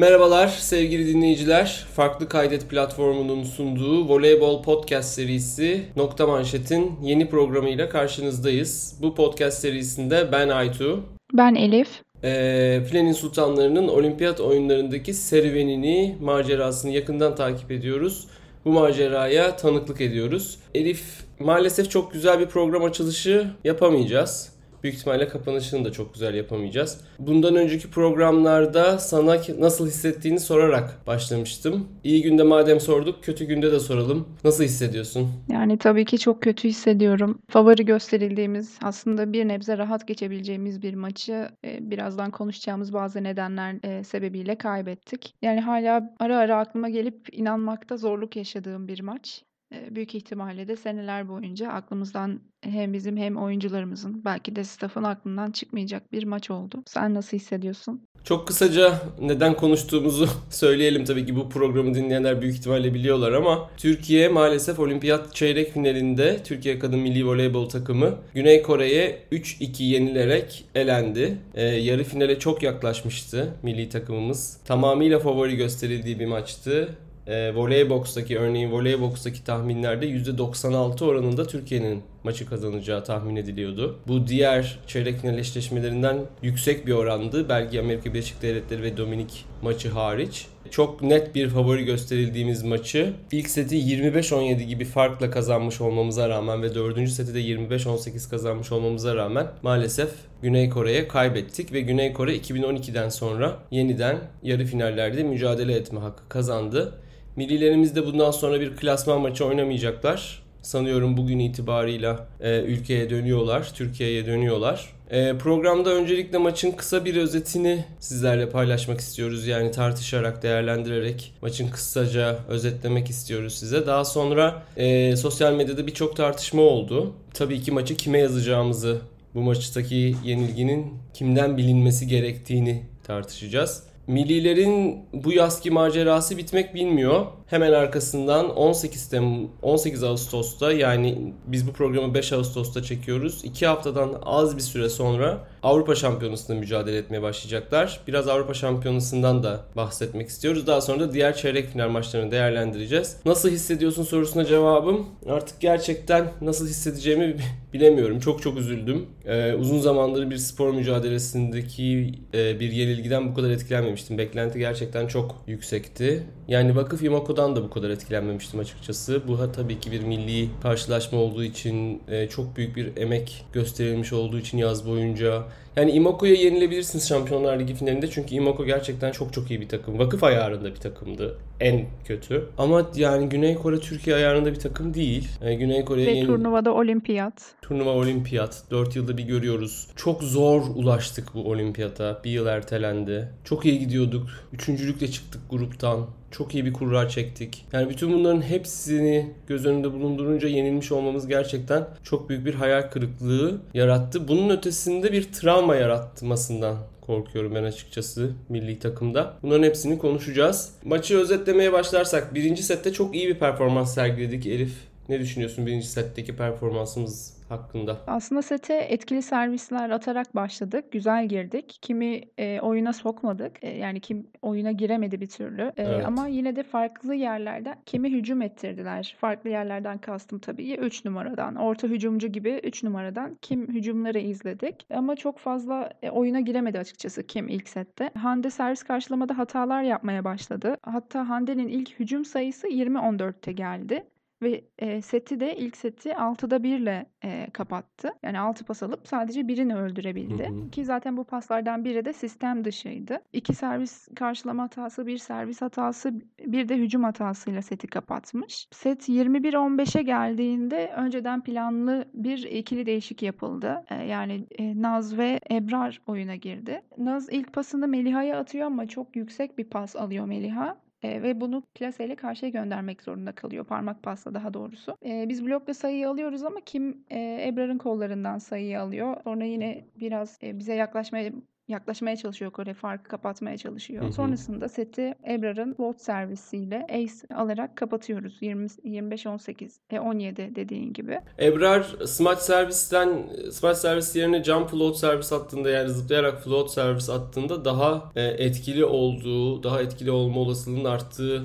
Merhabalar sevgili dinleyiciler. Farklı Kaydet platformunun sunduğu Voleybol Podcast serisi Nokta Manşet'in yeni programıyla karşınızdayız. Bu podcast serisinde ben Aytu. Ben Elif. E, Sultanları'nın olimpiyat oyunlarındaki serüvenini, macerasını yakından takip ediyoruz. Bu maceraya tanıklık ediyoruz. Elif maalesef çok güzel bir program açılışı yapamayacağız. Büyük ihtimalle kapanışını da çok güzel yapamayacağız. Bundan önceki programlarda sana nasıl hissettiğini sorarak başlamıştım. İyi günde madem sorduk, kötü günde de soralım. Nasıl hissediyorsun? Yani tabii ki çok kötü hissediyorum. Favori gösterildiğimiz, aslında bir nebze rahat geçebileceğimiz bir maçı e, birazdan konuşacağımız bazı nedenler e, sebebiyle kaybettik. Yani hala ara ara aklıma gelip inanmakta zorluk yaşadığım bir maç büyük ihtimalle de seneler boyunca aklımızdan hem bizim hem oyuncularımızın belki de staff'ın aklından çıkmayacak bir maç oldu. Sen nasıl hissediyorsun? Çok kısaca neden konuştuğumuzu söyleyelim tabii ki bu programı dinleyenler büyük ihtimalle biliyorlar ama Türkiye maalesef olimpiyat çeyrek finalinde Türkiye Kadın Milli Voleybol takımı Güney Kore'ye 3-2 yenilerek elendi. Ee, yarı finale çok yaklaşmıştı milli takımımız. Tamamıyla favori gösterildiği bir maçtı e, Voleybox'taki örneğin Voleybox'taki tahminlerde %96 oranında Türkiye'nin maçı kazanacağı tahmin ediliyordu. Bu diğer çeyrek final eşleşmelerinden yüksek bir orandı. Belki Amerika Birleşik Devletleri ve Dominik maçı hariç. Çok net bir favori gösterildiğimiz maçı ilk seti 25-17 gibi farkla kazanmış olmamıza rağmen ve 4. seti de 25-18 kazanmış olmamıza rağmen maalesef Güney Kore'ye kaybettik ve Güney Kore 2012'den sonra yeniden yarı finallerde mücadele etme hakkı kazandı. Millilerimiz de bundan sonra bir klasman maçı oynamayacaklar. Sanıyorum bugün itibarıyla e, ülkeye dönüyorlar, Türkiye'ye dönüyorlar. E, programda öncelikle maçın kısa bir özetini sizlerle paylaşmak istiyoruz. Yani tartışarak, değerlendirerek maçın kısaca özetlemek istiyoruz size. Daha sonra e, sosyal medyada birçok tartışma oldu. Tabii ki maçı kime yazacağımızı, bu maçtaki yenilginin kimden bilinmesi gerektiğini tartışacağız. Millilerin bu yazki macerası bitmek bilmiyor. Hemen arkasından 18 Tem 18 Ağustos'ta yani biz bu programı 5 Ağustos'ta çekiyoruz. 2 haftadan az bir süre sonra Avrupa Şampiyonası'nda mücadele etmeye başlayacaklar. Biraz Avrupa Şampiyonası'ndan da bahsetmek istiyoruz. Daha sonra da diğer çeyrek final maçlarını değerlendireceğiz. Nasıl hissediyorsun sorusuna cevabım artık gerçekten nasıl hissedeceğimi bilemiyorum. Çok çok üzüldüm. Ee, uzun zamandır bir spor mücadelesindeki e, bir yenilgiden bu kadar etkilenmemiştim. Beklenti gerçekten çok yüksekti. Yani vakıf Imako'dan da bu kadar etkilenmemiştim açıkçası. Bu tabii ki bir milli karşılaşma olduğu için e, çok büyük bir emek gösterilmiş olduğu için yaz boyunca yani Imoko'ya yenilebilirsiniz Şampiyonlar Ligi finalinde çünkü Imoko gerçekten çok çok iyi bir takım. Vakıf ayarında bir takımdı en kötü. Ama yani Güney Kore Türkiye ayarında bir takım değil. Yani Güney Kore'ye Ve yeni... turnuvada olimpiyat. Turnuva olimpiyat. 4 yılda bir görüyoruz. Çok zor ulaştık bu olimpiyata. Bir yıl ertelendi. Çok iyi gidiyorduk. Üçüncülükle çıktık gruptan. Çok iyi bir kurra çektik. Yani bütün bunların hepsini göz önünde bulundurunca yenilmiş olmamız gerçekten çok büyük bir hayal kırıklığı yarattı. Bunun ötesinde bir travma yaratmasından korkuyorum ben açıkçası milli takımda. Bunların hepsini konuşacağız. Maçı özetlemeye başlarsak birinci sette çok iyi bir performans sergiledik Elif. Ne düşünüyorsun birinci setteki performansımız hakkında? Aslında sete etkili servisler atarak başladık. Güzel girdik. Kimi e, oyuna sokmadık. E, yani kim oyuna giremedi bir türlü. E, evet. Ama yine de farklı yerlerden kimi hücum ettirdiler. Farklı yerlerden kastım tabii 3 numaradan. Orta hücumcu gibi 3 numaradan kim hücumları izledik. Ama çok fazla e, oyuna giremedi açıkçası kim ilk sette. Hande servis karşılamada hatalar yapmaya başladı. Hatta Hande'nin ilk hücum sayısı 20-14'te geldi. Ve e, seti de ilk seti 6'da 1 ile e, kapattı. Yani 6 pas alıp sadece birini öldürebildi. Hı hı. Ki zaten bu paslardan biri de sistem dışıydı. İki servis karşılama hatası, bir servis hatası, bir de hücum hatasıyla seti kapatmış. Set 21-15'e geldiğinde önceden planlı bir ikili değişik yapıldı. E, yani e, Naz ve Ebrar oyuna girdi. Naz ilk pasını Meliha'ya atıyor ama çok yüksek bir pas alıyor Meliha. E, ve bunu plaseyle karşıya göndermek zorunda kalıyor. Parmak pasla daha doğrusu. E, biz blokla sayıyı alıyoruz ama kim e, Ebrar'ın kollarından sayıyı alıyor. Sonra yine biraz e, bize yaklaşmaya yaklaşmaya çalışıyor Kore. Farkı kapatmaya çalışıyor. Hı hı. Sonrasında seti Ebrar'ın float servisiyle ace alarak kapatıyoruz. 20 25 18 e 17 dediğin gibi. Ebrar smaç servisten smaç servis yerine jump float servis attığında yani zıplayarak float servis attığında daha e, etkili olduğu, daha etkili olma olasılığının arttığı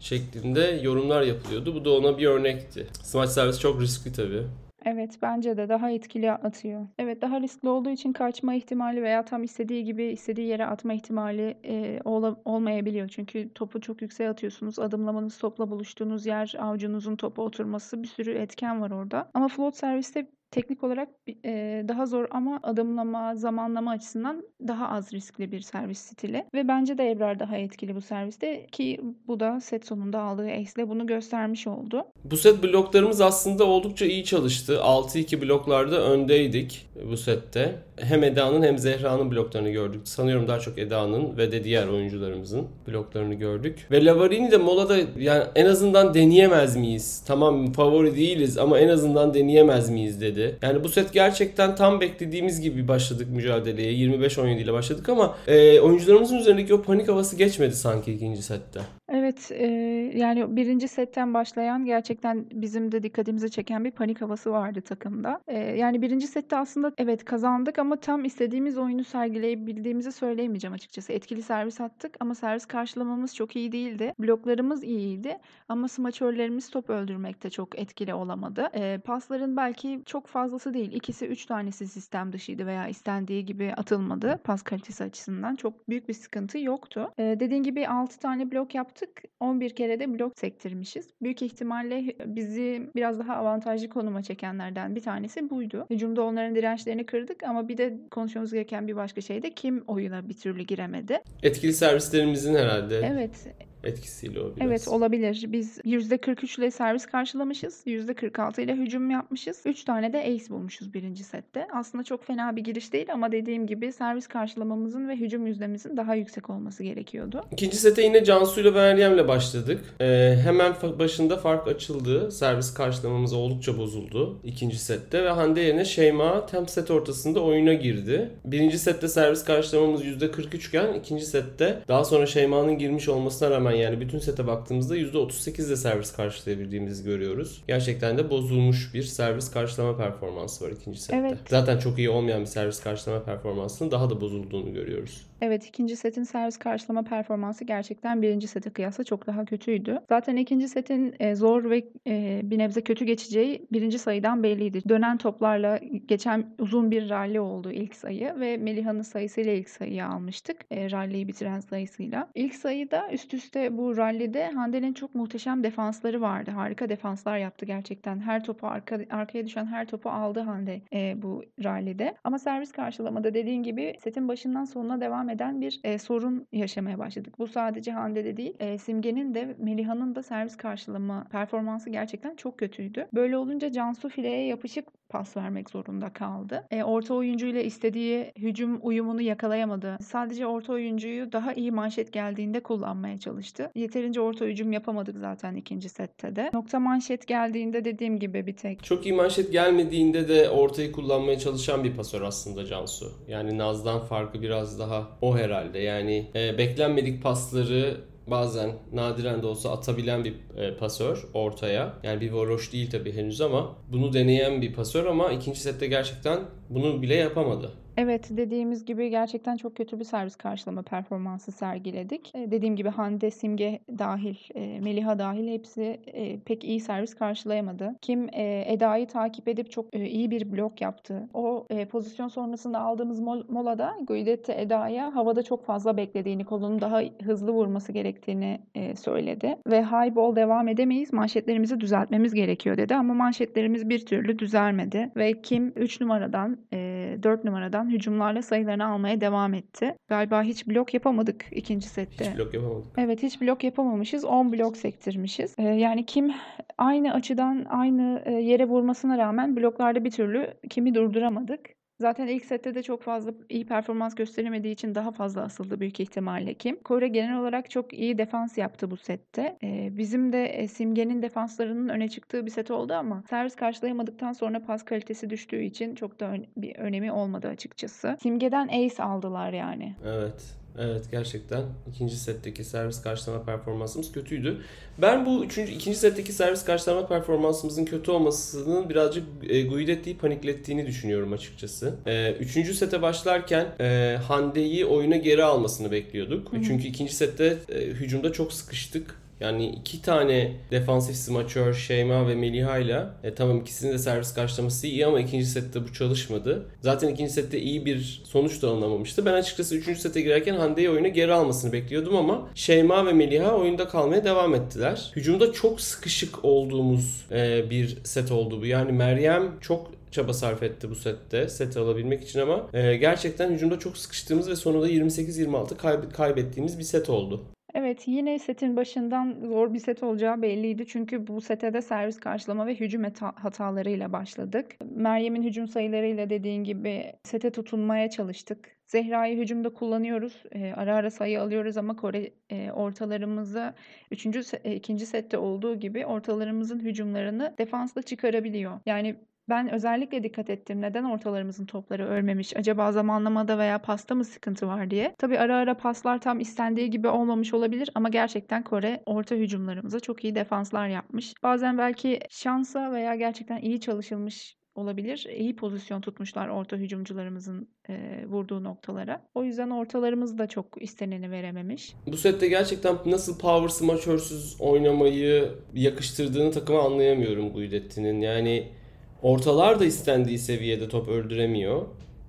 şeklinde yorumlar yapılıyordu. Bu da ona bir örnekti. Smaç servis çok riskli tabii. Evet, bence de daha etkili atıyor. Evet, daha riskli olduğu için kaçma ihtimali veya tam istediği gibi istediği yere atma ihtimali e, ol, olmayabiliyor. Çünkü topu çok yükseğe atıyorsunuz. Adımlamanız topla buluştuğunuz yer, avucunuzun topa oturması bir sürü etken var orada. Ama float serviste teknik olarak e, daha zor ama adımlama, zamanlama açısından daha az riskli bir servis stili. Ve bence de Ebrar daha etkili bu serviste ki bu da set sonunda aldığı ace'le bunu göstermiş oldu. Bu set bloklarımız aslında oldukça iyi çalıştı. 6-2 bloklarda öndeydik bu sette. Hem Eda'nın hem Zehra'nın bloklarını gördük. Sanıyorum daha çok Eda'nın ve de diğer oyuncularımızın bloklarını gördük. Ve Lavarini de molada yani en azından deneyemez miyiz? Tamam favori değiliz ama en azından deneyemez miyiz dedi dedi. Yani bu set gerçekten tam beklediğimiz gibi başladık mücadeleye. 25-17 ile başladık ama e, oyuncularımızın üzerindeki o panik havası geçmedi sanki ikinci sette. Evet, e, yani birinci setten başlayan gerçekten bizim de dikkatimizi çeken bir panik havası vardı takımda. E, yani birinci sette aslında evet kazandık ama tam istediğimiz oyunu sergileyebildiğimizi söyleyemeyeceğim açıkçası. Etkili servis attık ama servis karşılamamız çok iyi değildi. Bloklarımız iyiydi ama smaçörlerimiz top öldürmekte çok etkili olamadı. E, pasların belki çok fazlası değil. İkisi üç tanesi sistem dışıydı veya istendiği gibi atılmadı pas kalitesi açısından. Çok büyük bir sıkıntı yoktu. E, dediğin gibi 6 tane blok yaptık. 11 kere de blok sektirmişiz. Büyük ihtimalle bizi biraz daha avantajlı konuma çekenlerden bir tanesi buydu. Hücumda onların dirençlerini kırdık ama bir de konuşmamız gereken bir başka şey de kim oyuna bir türlü giremedi. Etkili servislerimizin herhalde. Evet etkisiyle o biraz. Evet olabilir. Biz %43 ile servis karşılamışız. %46 ile hücum yapmışız. 3 tane de ace bulmuşuz birinci sette. Aslında çok fena bir giriş değil ama dediğim gibi servis karşılamamızın ve hücum yüzdemizin daha yüksek olması gerekiyordu. İkinci sete yine Cansu ile Meryem'le başladık. Ee, hemen başında fark açıldı. Servis karşılamamız oldukça bozuldu ikinci sette ve Hande yerine Şeyma tem set ortasında oyuna girdi. Birinci sette servis karşılamamız %43 iken ikinci sette daha sonra Şeyma'nın girmiş olmasına rağmen rağmen yani bütün sete baktığımızda %38 de servis karşılayabildiğimizi görüyoruz. Gerçekten de bozulmuş bir servis karşılama performansı var ikinci sette. Evet. Zaten çok iyi olmayan bir servis karşılama performansının daha da bozulduğunu görüyoruz. Evet ikinci setin servis karşılama performansı gerçekten birinci sete kıyasla çok daha kötüydü. Zaten ikinci setin e, zor ve e, bir nebze kötü geçeceği birinci sayıdan belliydi. Dönen toplarla geçen uzun bir rally oldu ilk sayı ve Meliha'nın sayısıyla ilk sayıyı almıştık. E, rally'yi bitiren sayısıyla. İlk sayıda üst üste bu rally'de Hande'nin çok muhteşem defansları vardı. Harika defanslar yaptı gerçekten. Her topu arka, arkaya düşen her topu aldı Hande bu rally'de. Ama servis karşılamada dediğin gibi setin başından sonuna devam eden bir e, sorun yaşamaya başladık. Bu sadece Hande'de değil, e, Simge'nin de Meliha'nın da servis karşılama performansı gerçekten çok kötüydü. Böyle olunca Cansu fileye yapışık pas vermek zorunda kaldı. E, orta oyuncuyla istediği hücum uyumunu yakalayamadı. Sadece orta oyuncuyu daha iyi manşet geldiğinde kullanmaya çalıştı. Yeterince orta hücum yapamadık zaten ikinci sette de. Nokta manşet geldiğinde dediğim gibi bir tek. Çok iyi manşet gelmediğinde de ortayı kullanmaya çalışan bir pasör aslında Cansu. Yani Naz'dan farkı biraz daha o herhalde. Yani e, beklenmedik pasları bazen nadiren de olsa atabilen bir e, pasör ortaya. Yani bir varoş değil tabii henüz ama bunu deneyen bir pasör ama ikinci sette gerçekten bunu bile yapamadı. Evet, dediğimiz gibi gerçekten çok kötü bir servis karşılama performansı sergiledik. Dediğim gibi Hande, Simge dahil, Meliha dahil hepsi, pek iyi servis karşılayamadı. Kim, Eda'yı takip edip çok, iyi bir blok yaptı. O, pozisyon sonrasında aldığımız mol molada Guidetti Eda'ya havada çok fazla beklediğini, kolunu daha hızlı vurması gerektiğini, söyledi ve "High ball devam edemeyiz, manşetlerimizi düzeltmemiz gerekiyor." dedi ama manşetlerimiz bir türlü düzelmedi ve Kim 3 numaradan, eee, 4 numaradan Milan hücumlarla sayılarını almaya devam etti. Galiba hiç blok yapamadık ikinci sette. Hiç blok yapamadık. Evet hiç blok yapamamışız. 10 blok sektirmişiz. Ee, yani kim aynı açıdan aynı e, yere vurmasına rağmen bloklarda bir türlü kimi durduramadık. Zaten ilk sette de çok fazla iyi performans gösteremediği için daha fazla asıldı büyük ihtimalle Kim. Kore genel olarak çok iyi defans yaptı bu sette. Ee, bizim de e, Simge'nin defanslarının öne çıktığı bir set oldu ama servis karşılayamadıktan sonra pas kalitesi düştüğü için çok da ön- bir önemi olmadı açıkçası. Simge'den ace aldılar yani. Evet. Evet gerçekten ikinci setteki servis karşılama performansımız kötüydü. Ben bu üçüncü, ikinci setteki servis karşılama performansımızın kötü olmasının birazcık e, Guidetti'yi paniklettiğini düşünüyorum açıkçası. E, üçüncü sete başlarken e, Hande'yi oyuna geri almasını bekliyorduk. Hı-hı. Çünkü ikinci sette e, hücumda çok sıkıştık. Yani iki tane defansif smaçör Şeyma ve Meliha ile e, tamam ikisinin de servis karşılaması iyi ama ikinci sette bu çalışmadı. Zaten ikinci sette iyi bir sonuç da alınamamıştı. Ben açıkçası üçüncü sete girerken Hande'yi oyuna geri almasını bekliyordum ama Şeyma ve Meliha oyunda kalmaya devam ettiler. Hücumda çok sıkışık olduğumuz e, bir set oldu bu. Yani Meryem çok çaba sarf etti bu sette seti alabilmek için ama e, gerçekten hücumda çok sıkıştığımız ve sonunda 28-26 kayb- kaybettiğimiz bir set oldu. Evet, yine setin başından zor bir set olacağı belliydi. Çünkü bu sete de servis karşılama ve hücum hatalarıyla başladık. Meryem'in hücum sayılarıyla dediğin gibi sete tutunmaya çalıştık. Zehra'yı hücumda kullanıyoruz. E, ara ara sayı alıyoruz ama Kore e, ortalarımızı 3. E, ikinci sette olduğu gibi ortalarımızın hücumlarını defansla çıkarabiliyor. Yani ben özellikle dikkat ettim neden ortalarımızın topları ölmemiş? Acaba zamanlamada veya pasta mı sıkıntı var diye. Tabi ara ara paslar tam istendiği gibi olmamış olabilir ama gerçekten Kore orta hücumlarımıza çok iyi defanslar yapmış. Bazen belki şansa veya gerçekten iyi çalışılmış olabilir. İyi pozisyon tutmuşlar orta hücumcularımızın e, vurduğu noktalara. O yüzden ortalarımız da çok isteneni verememiş. Bu sette gerçekten nasıl power smaçörsüz oynamayı yakıştırdığını takıma anlayamıyorum Guidetti'nin. Yani Ortalar da istendiği seviyede top öldüremiyor.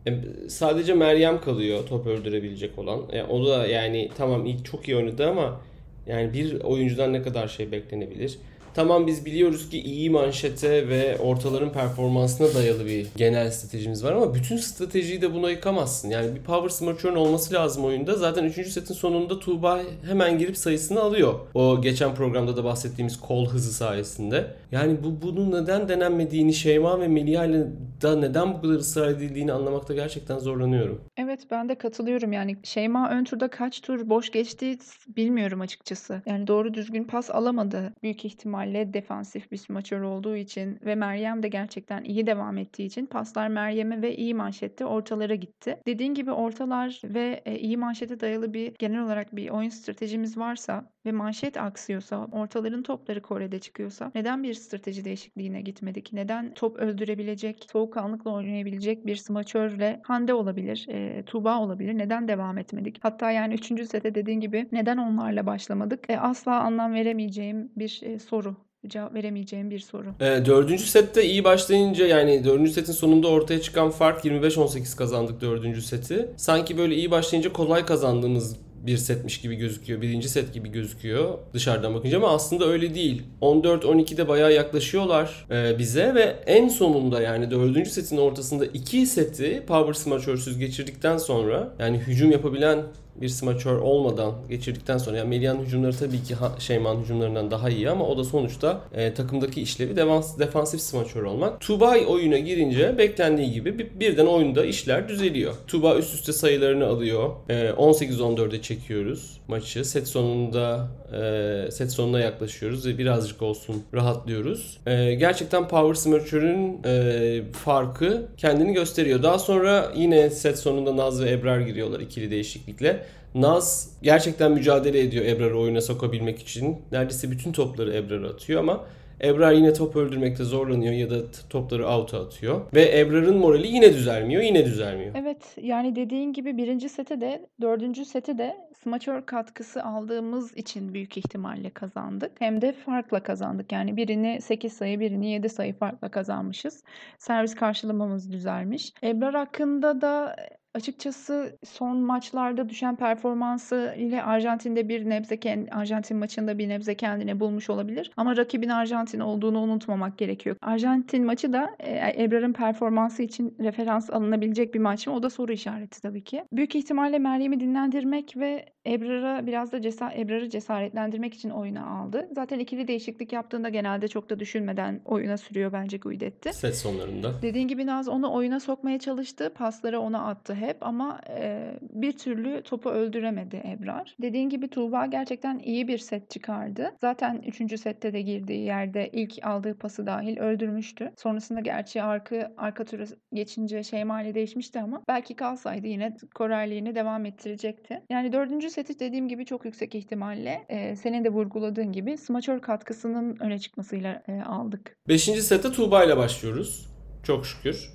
E, sadece Meryem kalıyor top öldürebilecek olan. E, o da yani tamam ilk çok iyi oynadı ama yani bir oyuncudan ne kadar şey beklenebilir? Tamam biz biliyoruz ki iyi manşete ve ortaların performansına dayalı bir genel stratejimiz var ama bütün stratejiyi de buna yıkamazsın. Yani bir power smaçörün olması lazım oyunda. Zaten 3. setin sonunda Tuğba hemen girip sayısını alıyor. O geçen programda da bahsettiğimiz kol hızı sayesinde. Yani bu bunun neden denenmediğini Şeyma ve Melih ile da neden bu kadar ısrar edildiğini anlamakta gerçekten zorlanıyorum. Evet ben de katılıyorum yani Şeyma ön turda kaç tur boş geçti bilmiyorum açıkçası. Yani doğru düzgün pas alamadı büyük ihtimalle defansif bir smaçör olduğu için ve Meryem de gerçekten iyi devam ettiği için paslar Meryem'e ve iyi manşette ortalara gitti. Dediğin gibi ortalar ve e, iyi manşete dayalı bir genel olarak bir oyun stratejimiz varsa ve manşet aksıyorsa, ortaların topları Kore'de çıkıyorsa neden bir strateji değişikliğine gitmedik? Neden top öldürebilecek, soğukkanlıkla oynayabilecek bir smaçörle Hande olabilir, e, Tuğba olabilir. Neden devam etmedik? Hatta yani 3. sete dediğin gibi neden onlarla başlamadık? E, asla anlam veremeyeceğim bir e, soru cevap veremeyeceğim bir soru. E, dördüncü sette iyi başlayınca yani dördüncü setin sonunda ortaya çıkan fark 25-18 kazandık dördüncü seti. Sanki böyle iyi başlayınca kolay kazandığımız bir setmiş gibi gözüküyor. Birinci set gibi gözüküyor dışarıdan bakınca ama aslında öyle değil. 14-12'de bayağı yaklaşıyorlar e, bize ve en sonunda yani dördüncü setin ortasında iki seti Power Smaçörsüz geçirdikten sonra yani hücum yapabilen bir smaçör olmadan geçirdikten sonra yani Melian hücumları tabii ki Şeyman hücumlarından daha iyi ama o da sonuçta e, takımdaki işlevi defans, defansif smaçör olmak. Tubay oyuna girince beklendiği gibi bir, birden oyunda işler düzeliyor. Tuba üst üste sayılarını alıyor. E, 18-14'e çekiyoruz maçı. Set sonunda e, set sonuna yaklaşıyoruz ve birazcık olsun rahatlıyoruz. E, gerçekten Power Smaçör'ün e, farkı kendini gösteriyor. Daha sonra yine set sonunda Naz ve Ebrar giriyorlar ikili değişiklikle. Naz gerçekten mücadele ediyor Ebrar'ı oyuna sokabilmek için. Neredeyse bütün topları Ebrar'a atıyor ama Ebrar yine top öldürmekte zorlanıyor ya da topları out'a atıyor. Ve Ebrar'ın morali yine düzelmiyor, yine düzelmiyor. Evet yani dediğin gibi birinci seti de dördüncü seti de smaçör katkısı aldığımız için büyük ihtimalle kazandık. Hem de farkla kazandık. Yani birini 8 sayı birini 7 sayı farkla kazanmışız. Servis karşılamamız düzelmiş. Ebrar hakkında da Açıkçası son maçlarda düşen performansı ile Arjantin'de bir nebze Arjantin maçında bir nebze kendine bulmuş olabilir. Ama rakibin Arjantin olduğunu unutmamak gerekiyor. Arjantin maçı da e, Ebrar'ın performansı için referans alınabilecek bir maç mı? O da soru işareti tabii ki. Büyük ihtimalle Meryem'i dinlendirmek ve Ebrar'a biraz da cesa Ebrar'ı cesaretlendirmek için oyuna aldı. Zaten ikili değişiklik yaptığında genelde çok da düşünmeden oyuna sürüyor bence Guidetti. Set sonlarında. Dediğin gibi Naz onu oyuna sokmaya çalıştı. Pasları ona attı hep ama e, bir türlü topu öldüremedi Ebrar. Dediğin gibi Tuğba gerçekten iyi bir set çıkardı. Zaten 3. sette de girdiği yerde ilk aldığı pası dahil öldürmüştü. Sonrasında gerçi arka, arka tura geçince Şeyma ile değişmişti ama belki kalsaydı yine korerliğini devam ettirecekti. Yani 4. Setiç dediğim gibi çok yüksek ihtimalle e, senin de vurguladığın gibi smaçör katkısının öne çıkmasıyla e, aldık. Beşinci sette Tuğba ile başlıyoruz. Çok şükür.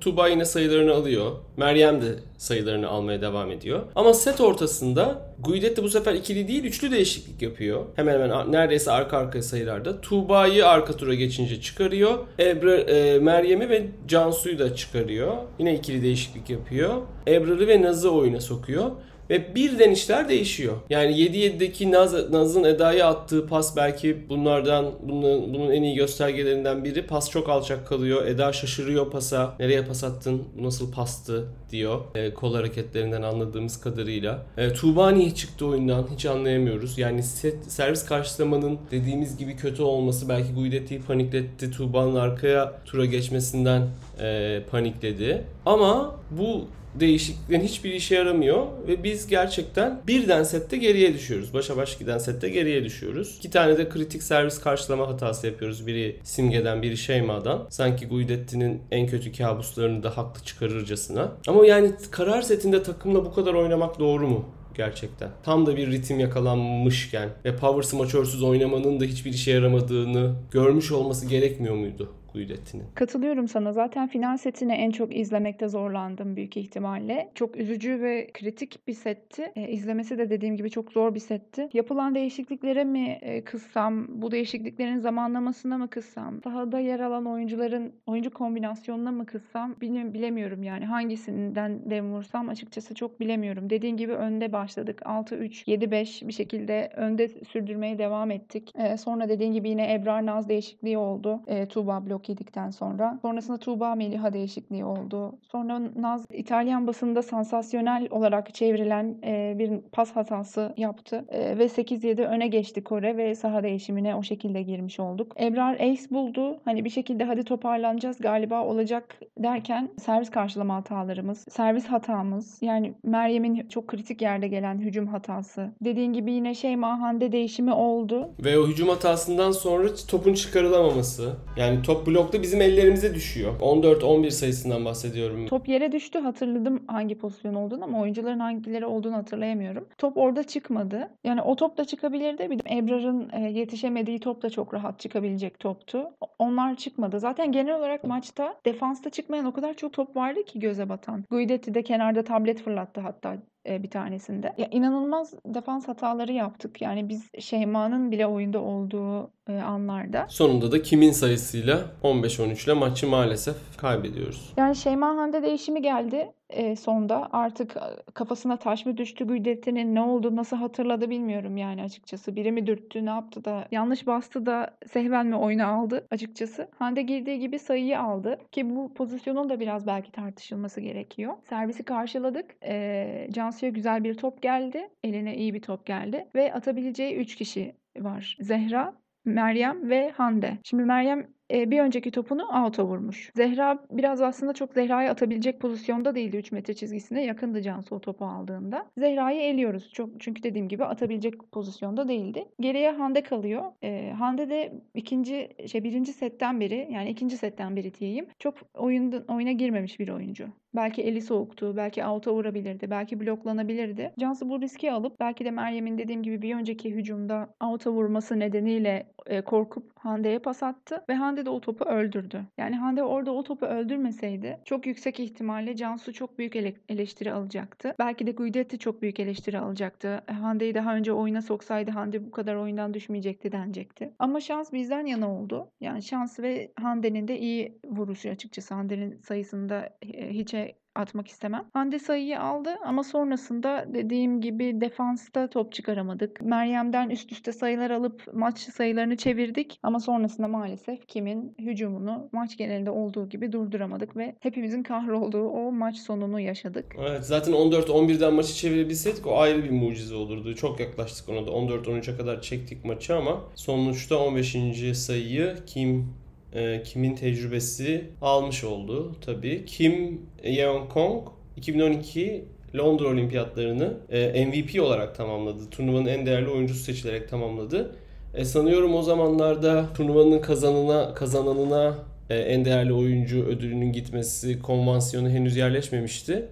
Tuba yine sayılarını alıyor. Meryem de sayılarını almaya devam ediyor. Ama set ortasında Guidetti bu sefer ikili değil üçlü değişiklik yapıyor. Hemen hemen neredeyse arka arkaya sayılarda. Tuba'yı arka tura geçince çıkarıyor. Ebra, e, Meryem'i ve Cansu'yu da çıkarıyor. Yine ikili değişiklik yapıyor. Ebrar'ı ve Naz'ı oyuna sokuyor. Ve birden işler değişiyor. Yani 7-7'deki Naz, Naz'ın Eda'ya attığı pas belki bunlardan bunun, bunun en iyi göstergelerinden biri. Pas çok alçak kalıyor. Eda şaşırıyor pasa. Nereye pas attın? Bu nasıl pastı? diyor. E, kol hareketlerinden anladığımız kadarıyla. E, Tuğba niye çıktı oyundan? Hiç anlayamıyoruz. Yani set, servis karşılamanın dediğimiz gibi kötü olması belki Guidetti'yi panikletti. Tuğba'nın arkaya tura geçmesinden e, panikledi. Ama bu değişikliklerin hiçbir işe yaramıyor ve biz gerçekten birden sette geriye düşüyoruz. Başa baş giden sette geriye düşüyoruz. İki tane de kritik servis karşılama hatası yapıyoruz. Biri Simge'den biri Şeyma'dan. Sanki Guidetti'nin en kötü kabuslarını da haklı çıkarırcasına. Ama yani karar setinde takımla bu kadar oynamak doğru mu? gerçekten. Tam da bir ritim yakalanmışken ve power smaçörsüz oynamanın da hiçbir işe yaramadığını görmüş olması gerekmiyor muydu? Guidetti'nin. Katılıyorum sana. Zaten final setini en çok izlemekte zorlandım büyük ihtimalle. Çok üzücü ve kritik bir setti. E, izlemesi de dediğim gibi çok zor bir setti. Yapılan değişikliklere mi e, kızsam, bu değişikliklerin zamanlamasına mı kızsam, sahada yer alan oyuncuların oyuncu kombinasyonuna mı kızsam bilemiyorum yani. Hangisinden dem vursam açıkçası çok bilemiyorum. Dediğin gibi önde başladık. 6-3, 7-5 bir şekilde önde sürdürmeye devam ettik. E, sonra dediğin gibi yine Ebrar Naz değişikliği oldu. E, Tuğba blok yedikten sonra. Sonrasında Tuğba Meliha değişikliği oldu. Sonra Naz İtalyan basında sansasyonel olarak çevrilen e, bir pas hatası yaptı. E, ve 8-7 öne geçti Kore ve saha değişimine o şekilde girmiş olduk. Ebrar ace buldu. Hani bir şekilde hadi toparlanacağız galiba olacak derken servis karşılama hatalarımız, servis hatamız yani Meryem'in çok kritik yerde gelen hücum hatası. Dediğin gibi yine şey Hande değişimi oldu. Ve o hücum hatasından sonra topun çıkarılamaması. Yani top blokta bizim ellerimize düşüyor. 14-11 sayısından bahsediyorum. Top yere düştü hatırladım hangi pozisyon olduğunu ama oyuncuların hangileri olduğunu hatırlayamıyorum. Top orada çıkmadı. Yani o top da çıkabilirdi. Bir de Ebrar'ın e, yetişemediği top da çok rahat çıkabilecek toptu. Onlar çıkmadı. Zaten genel olarak maçta defansta çıkmayan o kadar çok top vardı ki göze batan. Guidetti de kenarda tablet fırlattı hatta bir tanesinde. Ya inanılmaz defans hataları yaptık. Yani biz Şeyma'nın bile oyunda olduğu e, anlarda. Sonunda da kimin sayısıyla 15-13 ile maçı maalesef kaybediyoruz. Yani Şeyma Hande değişimi geldi e, sonda. Artık kafasına taş mı düştü Güldetti'nin ne oldu nasıl hatırladı bilmiyorum yani açıkçası. Biri mi dürttü ne yaptı da yanlış bastı da Sehven mi oyunu aldı açıkçası. Hande girdiği gibi sayıyı aldı ki bu pozisyonun da biraz belki tartışılması gerekiyor. Servisi karşıladık. E, Cansu'ya güzel bir top geldi. Eline iyi bir top geldi ve atabileceği 3 kişi var. Zehra, Meryem ve Hande. Şimdi Meryem e, bir önceki topunu out'a vurmuş. Zehra biraz aslında çok Zehra'yı atabilecek pozisyonda değildi 3 metre çizgisine. Yakındı Cansu o topu aldığında. Zehra'yı eliyoruz. Çok, çünkü dediğim gibi atabilecek pozisyonda değildi. Geriye Hande kalıyor. E, Hande de ikinci şey birinci setten beri yani ikinci setten beri diyeyim. Çok oyunda, oyuna girmemiş bir oyuncu. Belki eli soğuktu, belki out'a vurabilirdi, belki bloklanabilirdi. Cansu bu riski alıp belki de Meryem'in dediğim gibi bir önceki hücumda out'a vurması nedeniyle e, korkup Hande'ye pas attı ve Hande de o topu öldürdü. Yani Hande orada o topu öldürmeseydi çok yüksek ihtimalle Cansu çok büyük ele- eleştiri alacaktı. Belki de Guidetti çok büyük eleştiri alacaktı. E, Hande'yi daha önce oyuna soksaydı Hande bu kadar oyundan düşmeyecekti denecekti. Ama şans bizden yana oldu. Yani şans ve Hande'nin de iyi vuruşu açıkçası. Hande'nin sayısında e, hiçe atmak istemem. Hande sayıyı aldı ama sonrasında dediğim gibi defansta top çıkaramadık. Meryem'den üst üste sayılar alıp maç sayılarını çevirdik ama sonrasında maalesef kimin hücumunu maç genelinde olduğu gibi durduramadık ve hepimizin kahrolduğu o maç sonunu yaşadık. Evet zaten 14-11'den maçı çevirebilseydik o ayrı bir mucize olurdu. Çok yaklaştık ona da 14-13'e kadar çektik maçı ama sonuçta 15. sayıyı kim e, Kim'in tecrübesi almış oldu tabii. Kim Yeon Kong 2012 Londra Olimpiyatlarını e, MVP olarak tamamladı. Turnuvanın en değerli oyuncusu seçilerek tamamladı. E, sanıyorum o zamanlarda turnuvanın kazanına kazananına e, en değerli oyuncu ödülünün gitmesi konvansiyonu henüz yerleşmemişti.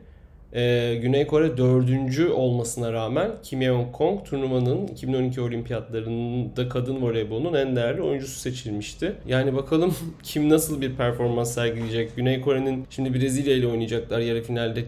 Ee, Güney Kore dördüncü olmasına rağmen Kim Yeon Kong turnuvanın 2012 olimpiyatlarında kadın voleybolunun en değerli oyuncusu seçilmişti. Yani bakalım kim nasıl bir performans sergileyecek. Güney Kore'nin şimdi Brezilya ile oynayacaklar yarı finalde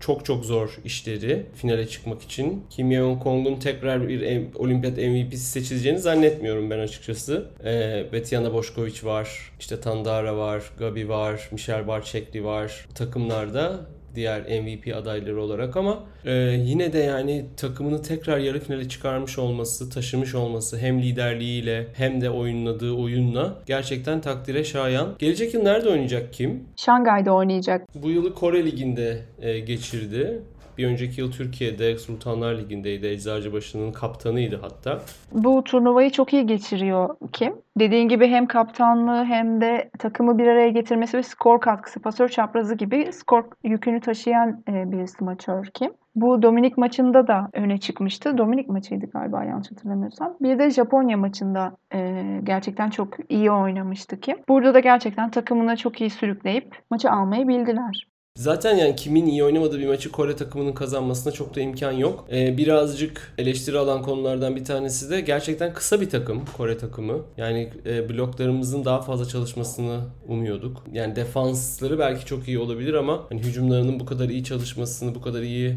çok çok zor işleri finale çıkmak için. Kim Yeon Kong'un tekrar bir olimpiyat MVP'si seçileceğini zannetmiyorum ben açıkçası. Ee, Betiana Boşkoviç var, işte Tandara var, Gabi var, Michel Barçekli var. Takımlarda diğer MVP adayları olarak ama e, yine de yani takımını tekrar yarı finale çıkarmış olması, taşımış olması hem liderliğiyle hem de oynadığı oyunla gerçekten takdire şayan. Gelecek yıl nerede oynayacak kim? Şangay'da oynayacak. Bu yılı Kore Ligi'nde e, geçirdi. Bir önceki yıl Türkiye'de Sultanlar Ligi'ndeydi. Eczacıbaşı'nın kaptanıydı hatta. Bu turnuvayı çok iyi geçiriyor Kim. Dediğin gibi hem kaptanlığı hem de takımı bir araya getirmesi ve skor katkısı, pasör çaprazı gibi skor yükünü taşıyan e, bir smaçör Kim. Bu Dominik maçında da öne çıkmıştı. Dominik maçıydı galiba yanlış hatırlamıyorsam. Bir de Japonya maçında e, gerçekten çok iyi oynamıştı Kim. Burada da gerçekten takımını çok iyi sürükleyip maçı almayı bildiler. Zaten yani kimin iyi oynamadığı bir maçı Kore takımının kazanmasına çok da imkan yok. Ee, birazcık eleştiri alan konulardan bir tanesi de gerçekten kısa bir takım Kore takımı. Yani e, bloklarımızın daha fazla çalışmasını umuyorduk. Yani defansları belki çok iyi olabilir ama hani hücumlarının bu kadar iyi çalışmasını, bu kadar iyi